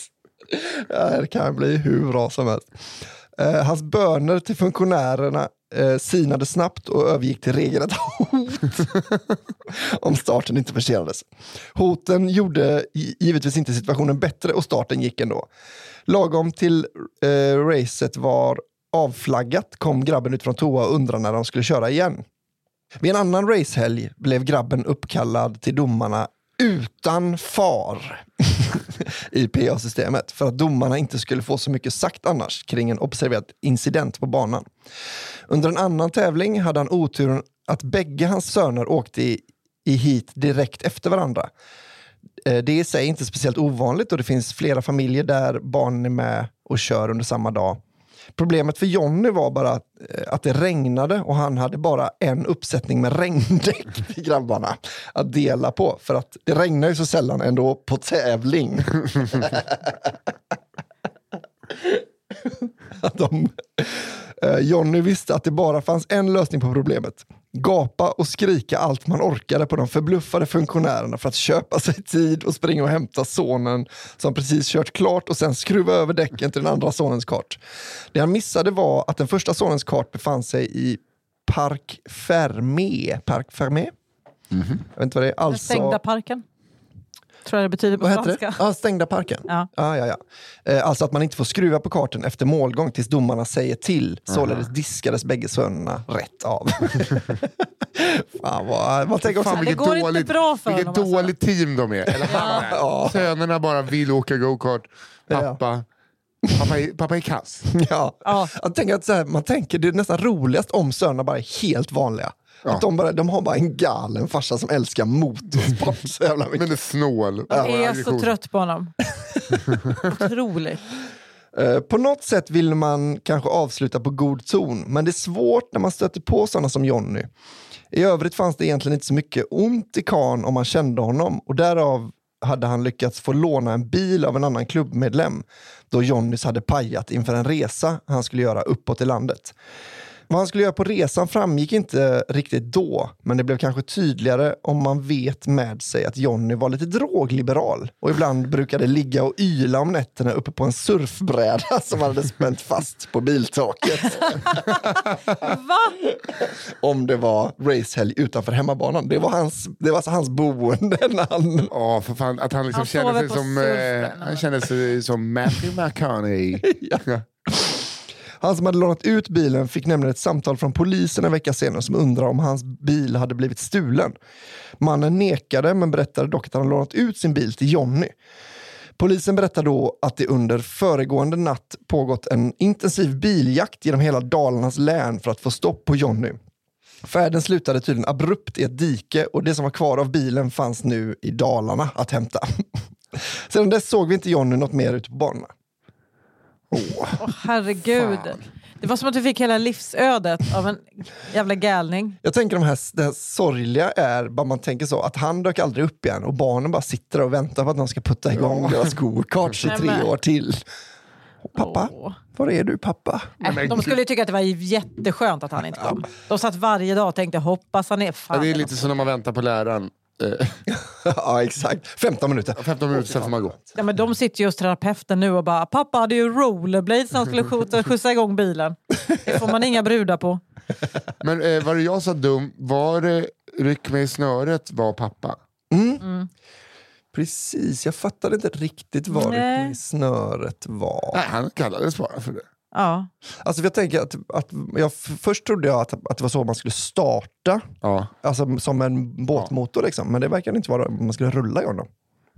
Ja, det kan bli hur bra som helst. Eh, hans böner till funktionärerna eh, sinade snabbt och övergick till regelrätt hot om starten inte försenades. Hoten gjorde givetvis inte situationen bättre och starten gick ändå. Lagom till eh, racet var avflaggat kom grabben ut från toa och undrade när de skulle köra igen. Vid en annan racehelg blev grabben uppkallad till domarna utan far i PA-systemet för att domarna inte skulle få så mycket sagt annars kring en observerad incident på banan. Under en annan tävling hade han oturen att bägge hans söner åkte i, i hit direkt efter varandra. Eh, det är i sig inte speciellt ovanligt och det finns flera familjer där barnen är med och kör under samma dag. Problemet för Jonny var bara att, eh, att det regnade och han hade bara en uppsättning med regndäck till grabbarna att dela på. För att det regnar ju så sällan ändå på tävling. Att de, eh, Jonny visste att det bara fanns en lösning på problemet. Gapa och skrika allt man orkade på de förbluffade funktionärerna för att köpa sig tid och springa och hämta sonen som precis kört klart och sen skruva över däcken till den andra sonens kart. Det han missade var att den första sonens kart befann sig i Parc Fermé. Parc Fermé? Jag vet inte vad det är. Den Alltså, stängda parken. Tror jag det betyder på vad heter svenska. det? Ja, stängda parken. Ja. Ah, ja, ja. Eh, alltså att man inte får skruva på karten efter målgång tills domarna säger till. Således diskades bägge sönerna rätt av. Fan, vad, vad tänker också, Fan, det vilket går inte dåligt, bra för vilket honom, alltså. dåligt team de är. Eller han är. Ja. Sönerna bara vill åka go-kart. Pappa, pappa, är, pappa är kass. ja. Ja. Jag tänker att så här, man tänker det är nästan roligast om sönerna bara är helt vanliga. Ja. Att de, bara, de har bara en galen farsa som älskar motorsport så jävla mycket. Men är snål. Jag är Aggression. så trött på honom. Otroligt. Eh, På något sätt vill man kanske avsluta på god ton, men det är svårt när man stöter på sådana som Jonny. I övrigt fanns det egentligen inte så mycket ont i kan om man kände honom och därav hade han lyckats få låna en bil av en annan klubbmedlem då Jonnys hade pajat inför en resa han skulle göra uppåt i landet. Vad han skulle göra på resan framgick inte riktigt då, men det blev kanske tydligare om man vet med sig att Jonny var lite drogliberal och ibland brukade ligga och yla om nätterna uppe på en surfbräda som han hade spänt fast på biltaket. Va? om det var racehelg utanför hemmabanan. Det var hans, det var alltså hans boende när han... Ja, för fan. Att han liksom Han sover sig som, eh, han känner sig som Matthew McConaughey. Ja. Han som hade lånat ut bilen fick nämligen ett samtal från polisen en vecka senare som undrar om hans bil hade blivit stulen. Mannen nekade men berättade dock att han lånat ut sin bil till Jonny. Polisen berättar då att det under föregående natt pågått en intensiv biljakt genom hela Dalarnas län för att få stopp på Jonny. Färden slutade tydligen abrupt i ett dike och det som var kvar av bilen fanns nu i Dalarna att hämta. Sedan dess såg vi inte Jonny något mer ute på banorna. Åh, herregud. Fan. Det var som att du fick hela livsödet av en jävla galning. Jag tänker de här, det här sorgliga är, bara man tänker så, att han dök aldrig upp igen och barnen bara sitter och väntar på att någon ska putta igång deras go-karts i tre år till. Pappa, Åh. var är du pappa? Äh, de skulle ju tycka att det var jätteskönt att han inte kom. De satt varje dag och tänkte hoppas han är Ja, fan. det är lite som när man väntar på läraren. Eh, ja, exakt. 15 minuter. 15 minuter sen får man gå. Ja, men de sitter ju hos terapeuten nu och bara pappa hade ju rollerblades när han skulle skjuta, skjutsa igång bilen. Det får man inga brudar på. Men eh, var det jag som dum? Var det ryck mig i snöret var pappa? Precis, jag fattade inte riktigt vad Nej. det snöret var. Nej, han kallades bara för det. Ja. Alltså, jag tänker att, att jag, först trodde jag att, att det var så man skulle starta, Ja. alltså som en båtmotor liksom. Men det verkar inte vara man skulle rulla igång dem.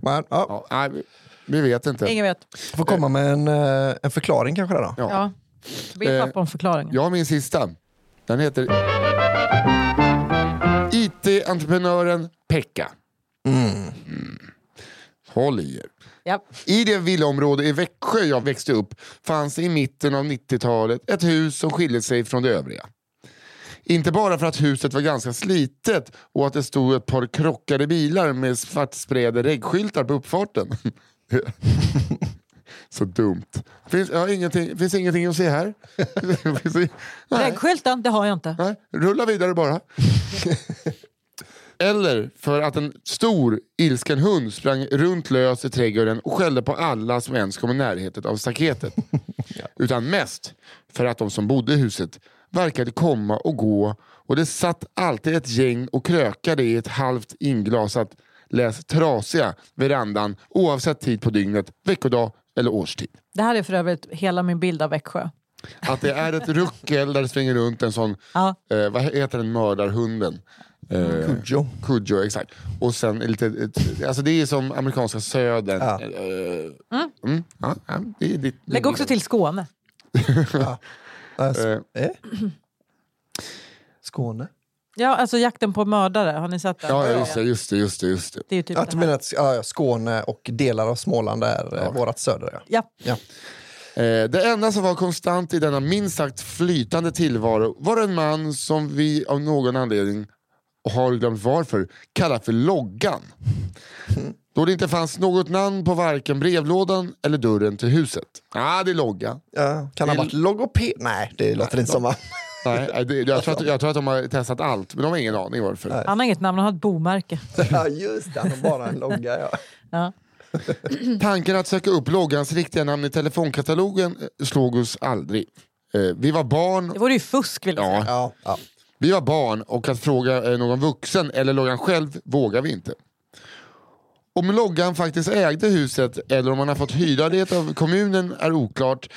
Men ja, Ja, nej, vi, vi vet inte. Ingen vet. får komma med en, eh, en förklaring kanske där då. Ja. Ja. Be Eh, pappa om förklaringen. Jag har min sista. Den heter IT-entreprenören Pekka. Mm. Håll i er. Ja. I det villaområde i Växjö jag växte upp fanns i mitten av 90-talet ett hus som skilde sig från det övriga. Inte bara för att huset var ganska slitet och att det stod ett par krockade bilar med svartsprayade reggskyltar på uppfarten. Så dumt. Finns, ja, ingenting, finns ingenting att se här. Väggskylten, det har jag inte. nej, rulla vidare bara. Eller för att en stor ilsken hund sprang runt lös i trädgården och skällde på alla som ens kom i närheten av staketet. Utan mest för att de som bodde i huset verkade komma och gå och det satt alltid ett gäng och krökade i ett halvt inglasat läs trasiga verandan oavsett tid på dygnet, veckodag eller årstid. Det här är för övrigt hela min bild av Växjö. Att det är ett ruckel där det springer runt en sån, Ja. eh, vad heter den mördarhunden? Eh, Cujo. Cujo, exakt. Och sen lite, ett, alltså det är som amerikanska södern. Ja. Eh, mm, ja, ja, det är ditt, Lägg också till Skåne. Alltså, Eh, eh? Skåne? Ja, alltså jakten på mördare. Har ni sett den? Ja, ja, just det, just det, just det. Just det. Det är typ Ja, det du menar att ja, ja, Skåne och delar av Småland är ja. vårat söder? Ja. Ja. Eh, det enda som var konstant i denna minst sagt flytande tillvaro var en man som vi av någon anledning, och har glömt varför, kallar för Loggan. Då det inte fanns något namn på varken brevlådan eller dörren till huset. Ja, ah, det är Logga. Ja, kan ha Det- varit logoped? Nej, det låter inte som? Nej, nej, det, jag, tror att, jag tror att de har testat allt, men de har ingen aning varför. Han har inget namn, han har ett bomärke. Ja, just det. Han har bara en logga. Ja. Ja. Tanken att söka upp Loggans riktiga namn i telefonkatalogen eh, slog oss aldrig. Eh, vi var barn Det vore ju fusk vill jag säga. Ja, Ja, vi var barn och att fråga eh, någon vuxen eller Loggan själv vågar vi inte. Om Loggan faktiskt ägde huset eller om han har fått hyra det av kommunen är oklart.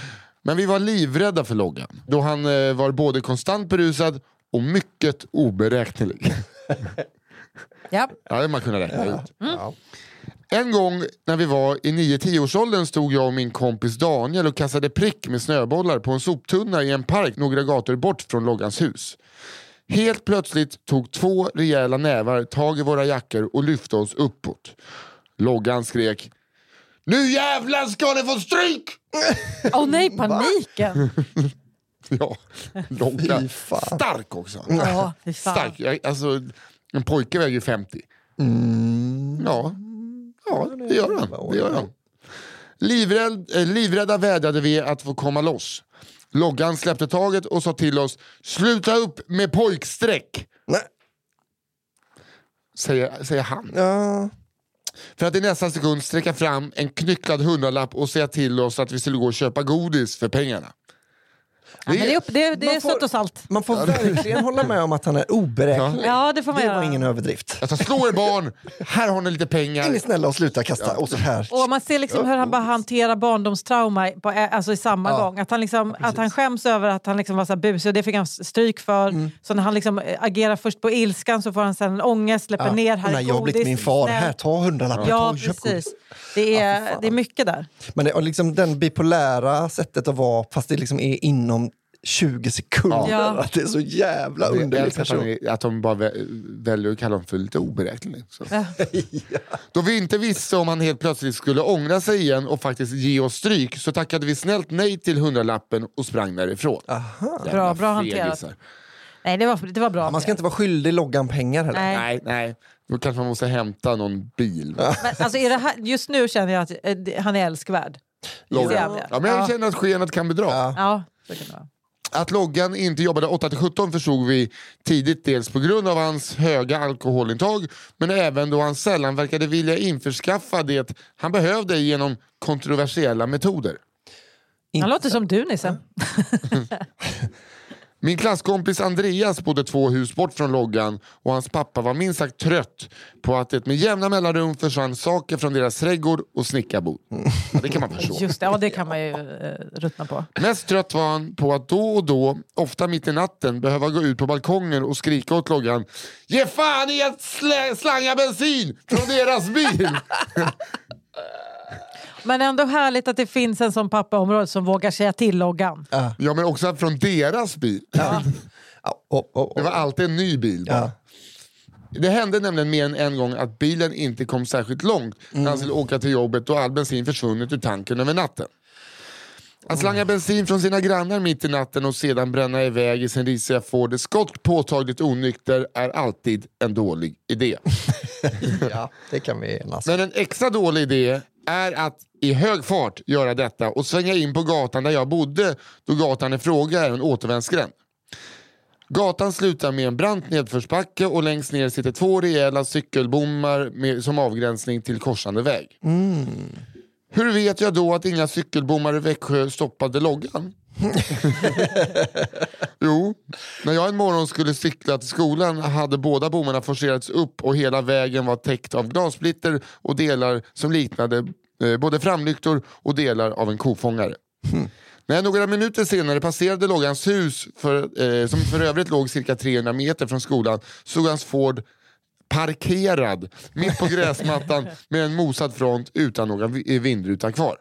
Men vi var livrädda för Loggan då han var både konstant berusad och mycket oberäknelig. Ja. Ja, det man kunnat räkna ut. ja. En gång när vi var i 9-10-årsåldern stod jag och min kompis Daniel och kastade prick med snöbollar på en soptunna i en park några gator bort från Loggans hus. Helt plötsligt tog två rejäla nävar tag i våra jackor och lyfte oss uppåt. Loggan skrek Nu jävlar ska ni få stryk! Åh nej, paniken! Ja, Logga. Fy fan. Stark också. Ja, fy fan. Stark. Alltså, en pojke väger 50. Mm. Ja, ja det gör han. Det gör han. Livrädd, eh, livrädda vädjade vi att få komma loss. Loggan släppte taget och sa till oss Sluta upp med pojksträck! Nej. Säger, säger han. Ja. För att i nästa sekund sträcka fram en knycklad hundralapp och säga till oss att vi skulle gå och köpa godis för pengarna. Ja, men det är, upp, det, det är Man får- sött och salt. Man får verkligen hålla med om att han är oberäknelig. Ja, det får man Det var göra. ingen överdrift. Jag sa slå er barn, här har ni lite Är pengar. ni snälla och sluta kasta? Och så här. Och man ser liksom hur han bara hanterar barndomstrauma på, alltså i samma Ja. gång. Att han, liksom, att han skäms över att han liksom var så här busig och det fick han stryk för. Mm. Så när han liksom eh, agerar först på ilskan så får han sen en ångest, släpper ner, här Och är när jag har blivit godis, min far, här ta hundralappen, ta Ja, och köp godis. precis. Det är, det är mycket där. Men det, och liksom den bipolära sättet att vara, fast det liksom är inom 20 sekunder. Ja. Att det är så jävla Jag underlig älskar att, han person. att de bara vä- väljer att kalla honom för lite oberäknelig. Så. Ja. Då vi inte visste om han helt plötsligt skulle ångra sig igen och faktiskt ge oss stryk så tackade vi snällt nej till hundralappen och sprang därifrån. Aha. Jävla Bra, bra hanterat. Nej, det var, det var bra. Man ska inte vara skyldig loggan pengar heller. Nej. Nej, nej. Då kanske man måste hämta någon bil. Men, alltså, är det här, just nu känner jag att eh, han är älskvärd. Loggan. Ja, men jag Ja. känner att skenet kan bedra. Ja. Ja, så kan det vara. Att Loggan inte jobbade 8-17 förstod vi tidigt dels på grund av hans höga alkoholintag men även då han sällan verkade vilja införskaffa det han behövde genom kontroversiella metoder. Han låter som du Nisse. Min klasskompis Andreas bodde två hus bort från loggan och hans pappa var minst sagt trött på att det med jämna mellanrum försvann saker från deras trädgård och snickarbod. Ja, det kan man förstå. Just det, ja, det kan man ju eh, ruttna på. Mest trött var han på att då och då, ofta mitt i natten, behöva gå ut på balkongen och skrika åt loggan Ge fan i att slä- slanga bensin från deras bil! Men ändå härligt att det finns en sån pappa i området som vågar säga till loggan. ja men också från deras bil. Ja, Det var alltid en ny bil bara. Ja. Det hände nämligen mer än en gång att bilen inte kom särskilt långt när han skulle åka till jobbet och all bensin försvunnit ur tanken över natten. Att slanga bensin från sina grannar mitt i natten och sedan bränna iväg i sin risiga Ford Escort påtagligt onykter är alltid en dålig idé. ja, det kan vi enas Men en extra dålig idé är att i hög fart göra detta och svänga in på gatan där jag bodde då gatan i fråga är en återvändsgränd. Gatan slutar med en brant nedförsbacke och längst ner sitter två rejäla cykelbommar med, som avgränsning till korsande väg. Hur vet jag då att inga cykelbommar i Växjö stoppade loggan? jo, när jag en morgon skulle cykla till skolan hade båda bommarna forcerats upp och hela vägen var täckt av glassplitter och delar som liknade eh, både framlyktor och delar av en kofångare. När jag några minuter senare passerade loggans hus, för, eh, som för övrigt låg cirka 300 meter från skolan, såg hans Ford parkerad mitt på gräsmattan med en mosad front utan vi- vindruta kvar.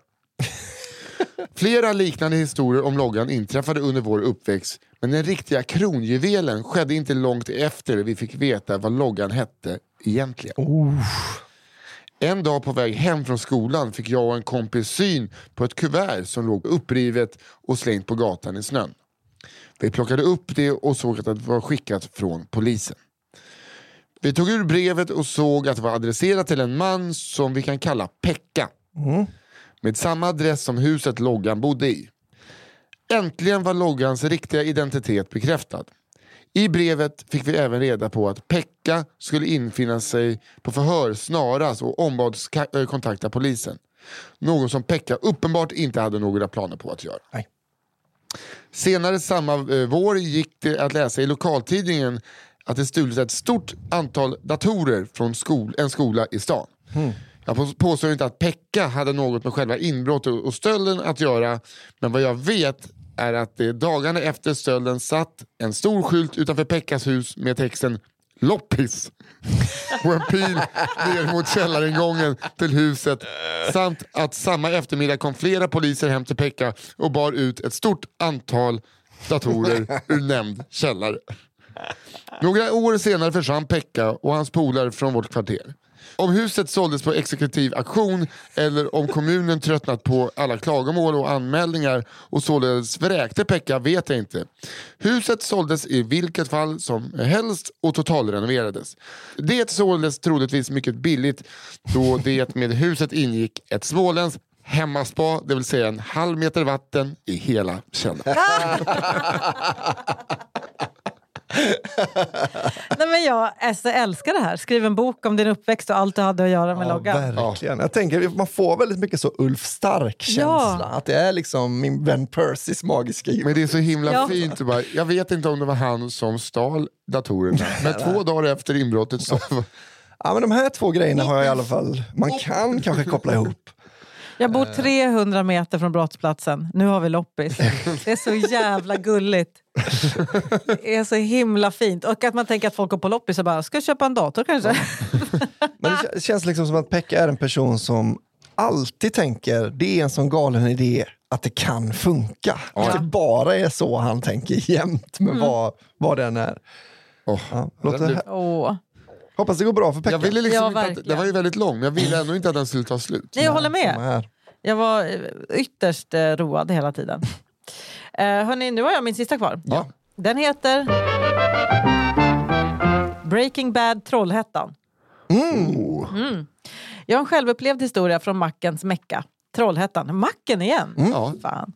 Flera liknande historier om loggan inträffade under vår uppväxt men den riktiga kronjuvelen skedde inte långt efter vi fick veta vad loggan hette egentligen. En dag på väg hem från skolan fick jag och en kompis syn på ett kuvert som låg upprivet och slängt på gatan i snön. Vi plockade upp det och såg att det var skickat från polisen. Vi tog ur brevet och såg att det var adresserat till en man som vi kan kalla Pekka. Med samma adress som huset loggan bodde i. Äntligen var loggans riktiga identitet bekräftad. I brevet fick vi även reda på att Pekka skulle infinna sig på förhör snarast och ombads eh, kontakta polisen. Något som Pekka uppenbart inte hade några planer på att göra. Nej. Senare samma eh, vår gick det att läsa i lokaltidningen att det stulits ett stort antal datorer från skol en skola i stan. Jag påstår inte att Pekka hade något med själva inbrottet och stölden att göra, men vad jag vet är att det dagarna efter stölden satt en stor skylt utanför Pekkas hus med texten Loppis och en pil ner mot källaringången till huset samt att samma eftermiddag kom flera poliser hem till Pekka och bar ut ett stort antal datorer ur nämnd källare. Några år senare försvann Pekka och hans polare från vårt kvarter. Om huset såldes på exekutiv auktion eller om kommunen tröttnat på alla klagomål och anmälningar och således vräkte Pekka vet jag inte. Huset såldes i vilket fall som helst och totalrenoverades. Det såldes troligtvis mycket billigt då det med huset ingick ett småländskt hemmaspa, det vill säga en halv meter vatten i hela källaren. Nej, men jag alltså, älskar det här. Skriv en bok om din uppväxt och allt du hade att göra med Ja, loggan. verkligen. Jag tänker, man får väldigt mycket så Ulf Stark-känsla. Ja. Att det är liksom min vän Percys magiska jul. Men det är så himla Ja. fint. Bara, jag vet inte om det var han som stal datorerna. Men två dagar efter inbrottet så... Ja, men de här två grejerna har jag i alla fall, man kan kanske koppla ihop. Jag bor 300 meter från brottsplatsen. Nu har vi loppis. Det är så jävla gulligt. Det är så himla fint. Och att man tänker att folk går på loppis och bara, ska jag köpa en dator kanske? Men det kä- känns liksom som att Pekka är en person som alltid tänker, det är en sån galen idé att det kan funka. Att det bara är så han tänker jämt med vad, vad den är. Åh, Ja, låter, det- Åh. Hoppas det går bra för Pekka. jag ville liksom Ja, inte att, det var ju väldigt lång, men jag ville ändå inte att den skulle ta slut. Nej, jag håller med. Jag var eh, ytterst eh, road hela tiden. Eh, hörni, nu har jag min sista kvar. Ja. Den heter Breaking Bad Trollhättan. Mm. Jag har en självupplevd historia från mackens Mecka. Trollhättan. Macken igen? Ja. Fan.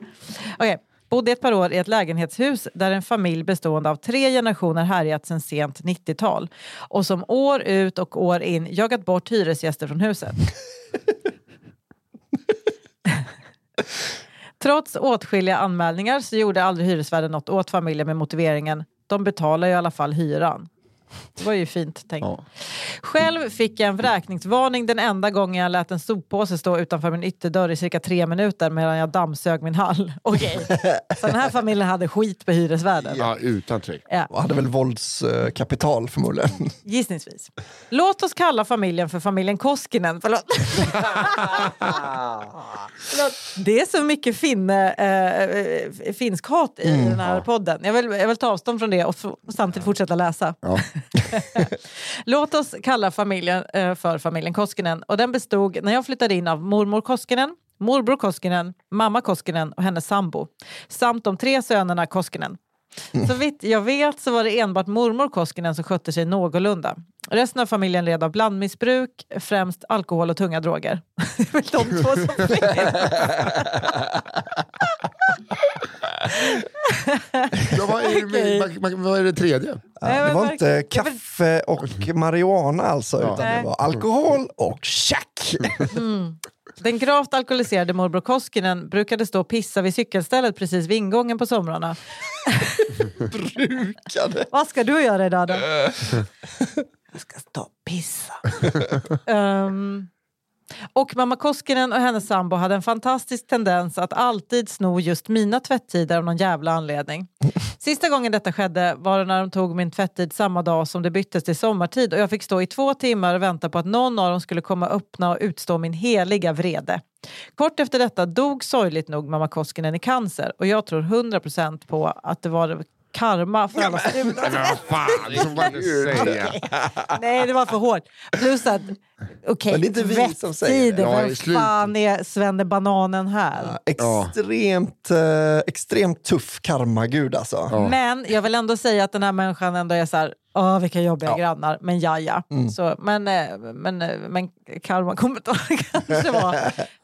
Okej. Bodde ett par år i ett lägenhetshus där en familj bestående av tre generationer härjat sedan sent 90-tal och som år ut och år in jagat bort hyresgäster från huset. Trots åtskilliga anmälningar så gjorde aldrig hyresvärden något åt familjen med motiveringen de betalar ju i alla fall hyran. Det var ju fint tänkt. Ja. Själv fick jag en vräkningsvarning den enda gången jag lät en soppåse stå utanför min ytterdörr i cirka tre minuter medan jag dammsög min hall. Okej, så den här familjen hade skit på hyresvärden. Ja, utan tvekan. Ja, Och hade väl våldskapital förmodligen. gissningsvis. Låt oss kalla familjen för familjen Koskinen. Förlåt. Det är så mycket finne, eh, finsk hat i den här podden. Jag vill, jag vill ta avstånd från det och samtidigt fortsätta läsa. Ja. Låt oss kalla familjen eh, för familjen Koskinen. Och den bestod när jag flyttade in av mormor Koskinen, morbror Koskinen, mamma Koskinen och hennes sambo. Samt de tre sönerna Koskinen. Så vitt jag vet så var det enbart mormor Koskinen som skötte sig någorlunda. Resten av familjen led av blandmissbruk, främst alkohol och tunga droger. Det är väl de två som finns. Ja, vad, är det vad- är det tredje? Det var inte kaffe och marijuana alltså, utan det var alkohol och tjack. Den gravt alkoholiserade morbror Koskinen brukade stå och pissa vid cykelstället precis vid ingången på somrarna. Brukade. Vad ska du göra idag då? Jag ska stå och pissa. Ehm, och mamma Koskinen och hennes sambo hade en fantastisk tendens att alltid sno just mina tvättider av någon jävla anledning. Sista gången detta skedde var det när de tog min tvättid samma dag som det byttes till sommartid och jag fick stå i två timmar och vänta på att någon av dem skulle komma och öppna och utstå min heliga vrede. Kort efter detta dog sorgligt nog mamma Koskinen i cancer och jag tror 100% på att det var karma för alla stulna. Nej, det var för hårt. Plus att, okej, Men det är inte vi som säger Ja, i vem slut. fan är Svenne Bananen här? Extremt, eh, extremt tuff karmagud alltså. Ja. Men jag vill ändå säga att den här människan ändå är så här, åh vilka jobbiga grannar, men ja ja. Mm. Så, men, eh, men, eh, men karma kommer då kanske vara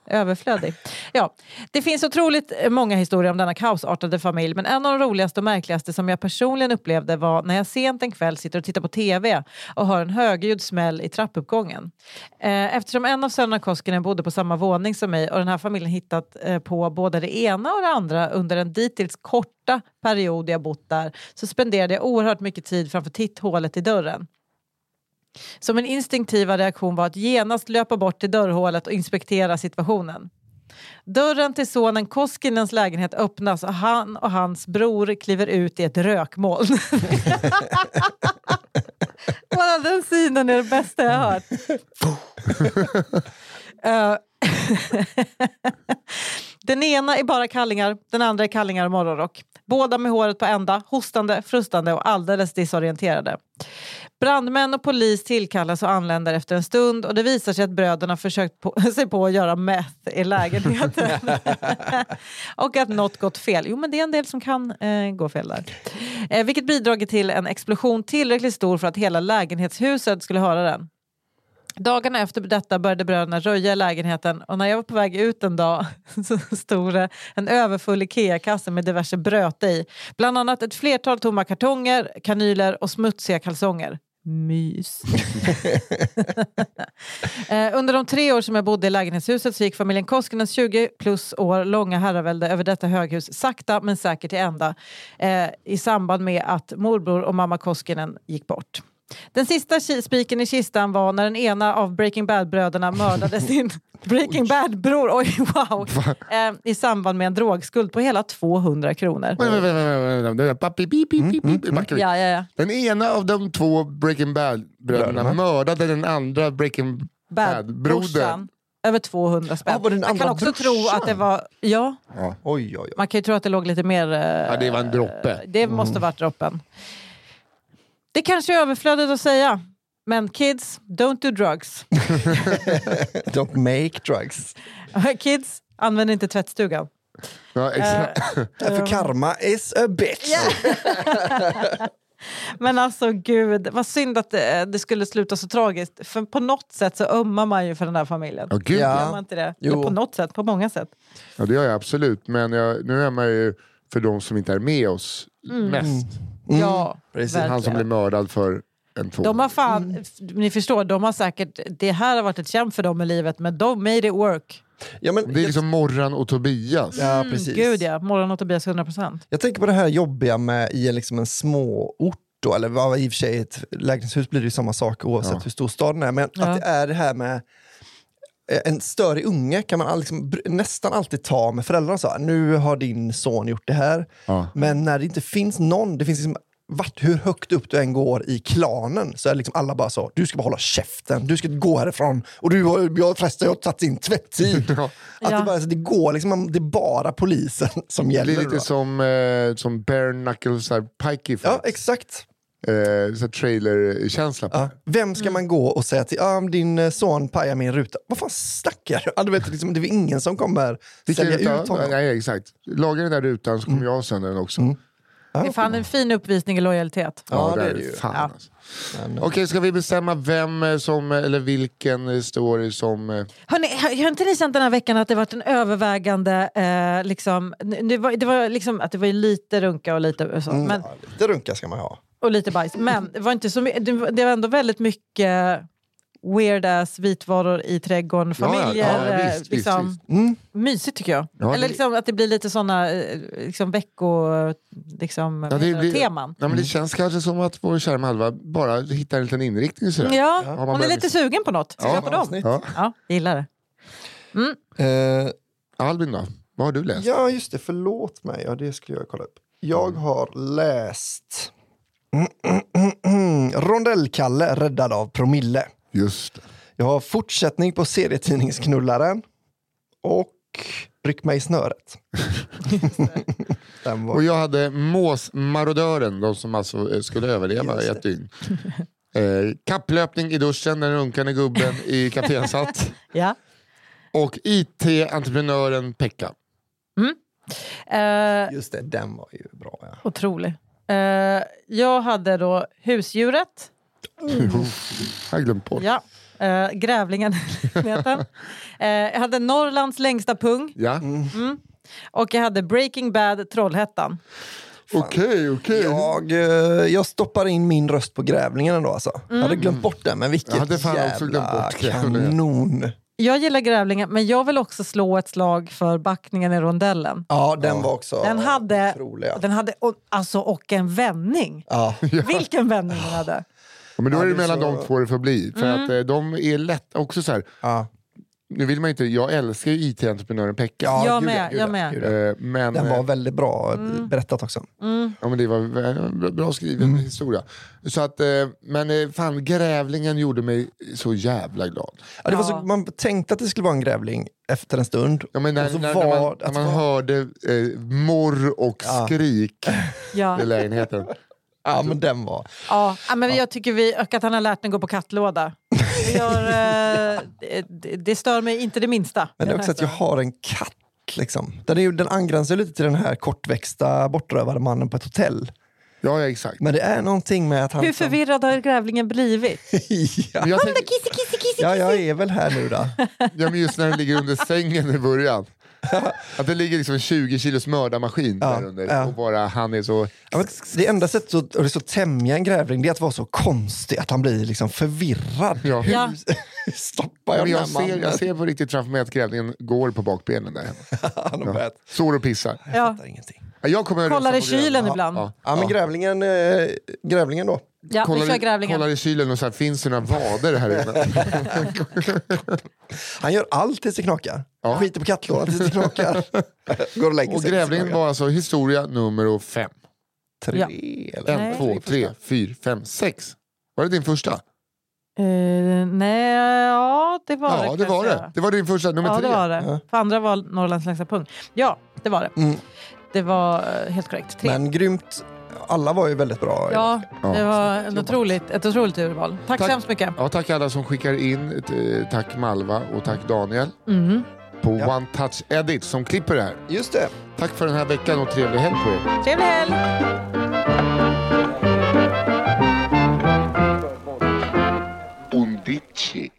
överflödig. Ja, det finns otroligt många historier om denna kaosartade familj, men en av de roligaste och märkligaste som jag personligen upplevde var när jag sent en kväll sitter och tittar på TV och hör en högljudd smäll i trappuppgången. Eh, eftersom en av sönerna Koskinen bodde på samma våning som mig och den här familjen hittat eh, på både det ena och det andra under en dittills korta period jag bott där så spenderade jag oerhört mycket tid framför titthålet i dörren. Så min instinktiva reaktion var att genast löpa bort till dörrhålet och inspektera situationen. Dörren till sonen Koskinens lägenhet öppnas och han och hans bror kliver ut i ett rökmoln. Den är det bästa jag har hört. Eh, den ena är bara kallingar, den andra är kallingar och morgonrock. Båda med håret på ända, hostande, frustande och alldeles disorienterade. Brandmän och polis tillkallas och anländer efter en stund och det visar sig att bröderna försökt på, sig på att göra meth i lägenheten. och att något gått fel. Jo men det är en del som kan eh, gå fel där. Eh, vilket bidragit till en explosion tillräckligt stor för att hela lägenhetshuset skulle höra den. Dagarna efter detta började bröderna röja i lägenheten och när jag var på väg ut en dag så stod det en överfull Ikea-kasse med diverse bröte i. Bland annat ett flertal tomma kartonger, kanyler och smutsiga kalsonger. Mys. Eh, under de tre år som jag bodde i lägenhetshuset så gick familjen Koskinens 20 plus år långa herravälde över detta höghus sakta men säkert till ända eh, i samband med att morbror och mamma Koskinen gick bort. Den sista spiken i kistan var när den ena av Breaking Bad-bröderna mördade sin Breaking Bad-bror oj, wow, eh, i samband med en drogskuld på hela 200 kronor. Ja, ja, ja. Den ena av de två Breaking Bad-bröderna Bröderna. mördade den andra Breaking Bad-brodern. Över 200 spänn. Ah, man kan också brorsan? tro att det var... Ja, Oj, oj, oj. man kan ju tro att det låg lite mer... eh, Ja, det var en droppe. Det måste varit droppen. Det kanske är överflödigt att säga, men kids, don't do drugs. Don't make drugs. kids, använd inte tvättstugan. Ja, exakt. För karma is a bitch. Men alltså gud, vad synd att det, det skulle sluta så tragiskt. För på något sätt så ömmar man ju för den här familjen. Ja, gud, Ja. Gör man inte det? Jo. På något sätt, på många sätt. Ja, det gör jag absolut. Men jag, nu är man ju för de som inte är med oss mest. Ja, precis. verkligen. Han som blev mördad för en två. De har fan, f- ni förstår, de har säkert, det här har varit ett kämp för dem i livet men de made it work. Ja, men, Det är liksom Morran och Tobias. ja, precis. Mm, Gud ja, Morgon och Tobias 100%. Jag tänker på det här jobbiga med i en, liksom en små ort då, eller vad i och för sig ett lägenhetshus blir det ju samma sak oavsett Ja. hur stor staden är. Men Ja. att det är det här med en störig unge kan man liksom, nästan alltid ta med föräldrarna. Så här, nu har din son gjort det här. Ja. Men när det inte finns någon, det finns liksom, vart, hur högt upp du än går i klanen så är liksom alla bara så, du ska bara hålla käften, du ska gå härifrån och du har, jag förresten jag har tagit din tvättid. Ja. Att Ja. det, bara, så det går liksom, det är bara polisen som Det gäller. är då. lite som, eh, som bare knuckles, pikey Ja, exakt. Eh, trailer-känsla på Ja. Vem ska man gå och säga till, ah, din eh, son pajar min ruta. Vad fan snackar du? Ja, du vet, liksom, det är ingen som kommer Vilken sälja ruta? ut honom. Nej, exakt. Laga den där rutan så kommer jag ha sönder den också. Det är fan en fin uppvisning i lojalitet. Ja, det är det ju. Fan, Ja. alltså. Men, eh, Okej, ska vi bestämma vem eh, som, eller vilken eh, story som... eh, Hörrni, har inte ni känt den här veckan att det varit en övervägande... Eh, liksom, det, var, det var liksom att det var lite runka och lite, så, men, ja, lite runka ska man ha. Och lite bajs. Men det var, inte så, det, var- ändå väldigt mycket weird ass vitvaror i trädgården, Ja, ja, familjer. ja, eh, visst, visst, liksom, visst. Mm. Mysigt tycker jag. Ja, Eller det- liksom, att det blir lite såna eh, liksom, vecko... Liksom, Ja, det blir- teman. Ja, men det känns kanske som att vår kära Malva bara hittar en liten inriktning. Sådär. Ja, man hon är lite sugen på något. Ska Ja, jag på dem? Ja. Ja, gillar det. Eh, Albin då? Vad har du läst? ja, just det. Förlåt mig. Ja, det skulle jag kolla upp. Jag har läst Rondellkalle räddad av promille. Just det. Jag har fortsättning på serietidningsknullaren och Ryck mig i snöret. Den var... Och jag hade Måsmarodören, de som alltså eh, skulle överleva i ett dygn. Eh, kapplöpning i duschen när den runkande gubben i kafén satt. Ja. Och IT-entreprenören Pekka. Eh, Just det, den var ju bra. Ja. otrolig. Eh, jag hade då husdjuret. Jag har glömt bort. Ja. Eh, grävlingen. Eh, jag hade Norrlands längsta pung. Ja. Och jag hade Breaking Bad Trollhättan. Okej, okej. Jag, eh, jag stoppar in min röst på grävlingen ändå. Alltså. Jag hade glömt bort den, men vilket Jag hade fan jävla också glömt bort grävlingen. kanon. Jag gillar grävlingen, men jag vill också slå ett slag för backningen i rondellen. Ja, den var också Den hade, otrolig. Den hade och, alltså, och en vändning. Ja. Vilken vändning den hade. Ja, men då är det det är mellan så- de två det får bli. För att eh, de är lätt, också så här, Ja. Nu vill man inte, jag älskar ju IT-entreprenören Pekka. Ja, Jag med, jag ja, med. Eh, men, Den var eh, väldigt bra berättat också. Ja, men det var bra skriven historia. Så att, eh, men fan, grävlingen gjorde mig så jävla glad. Ja, det var Ja. så, man tänkte att det skulle vara en grävling efter en stund. Ja, men när, Och så när, var- när man, att när man var- hörde eh, morr och Ja. skrik Ja. i lägenheten. Ja, men den var... Ja, ja, men jag tycker vi, och att han har lärt den gå på kattlåda. Det, gör, eh, det, det stör mig inte det minsta. Men det är också att jag har en katt. Liksom. Den, är ju, den angränsar lite till den här kortväxta bortrövade mannen på ett hotell. Ja, ja exakt. Men det är någonting med att han... Hur liksom- förvirrad har grävlingen blivit? ja. Men jag tänkte, Kissy, kissy, kissy, ja, jag är väl här nu då. ja, men just när den ligger under sängen i början. Att det ligger liksom en 20 kilos mördarmaskin Ja, där under. ja. Och bara han är så... Ja, men det enda sättet att, att så tämja en grävling det är att vara så konstig att han blir liksom förvirrad. Ja. Hur Ja. stoppar jag den jag, här ser, jag ser på riktigt framför mig att grävlingen går på bakbenen där hemma. Han har börjat. Står och pissar. Jag Ja. fattar ingenting. Ja, Jag att Kollar i kylen grävlingen. ibland. Ja, Ja, men grävlingen, eh, grävlingen då. Ja, vi kör kollar, i, grävlingen. kollar i kylen och så här, finns det några vader här inne? Han gör allt tills det knakar. Ja. Skiter på kattlådan tills det knakar. Går och lägger Och sig det grävlingen var alltså historia nummer fem. Tre, Ja. eller? En, Nej. två, tre, fyra, fem, sex. Var det din första? Eh, nej, ja det var det. Ja, det kan var jag det. Det var din första, nummer Ja, tre. det var det. Ja. För andra var Norrlands längsta punkt. Ja, det var det. Mm. Det var eh, helt korrekt. Tre. Men grymt alla var ju väldigt bra. Ja, det var en otroligt, ett otroligt urval. Tack, tack så hemskt mycket. Ja, tack alla som skickar in. Eh, tack Malva och tack Daniel. Mm. På ja. One Touch Edit som klipper det här. Just det. Tack för den här veckan och trevlig helg på er. Trevlig helg. Undici.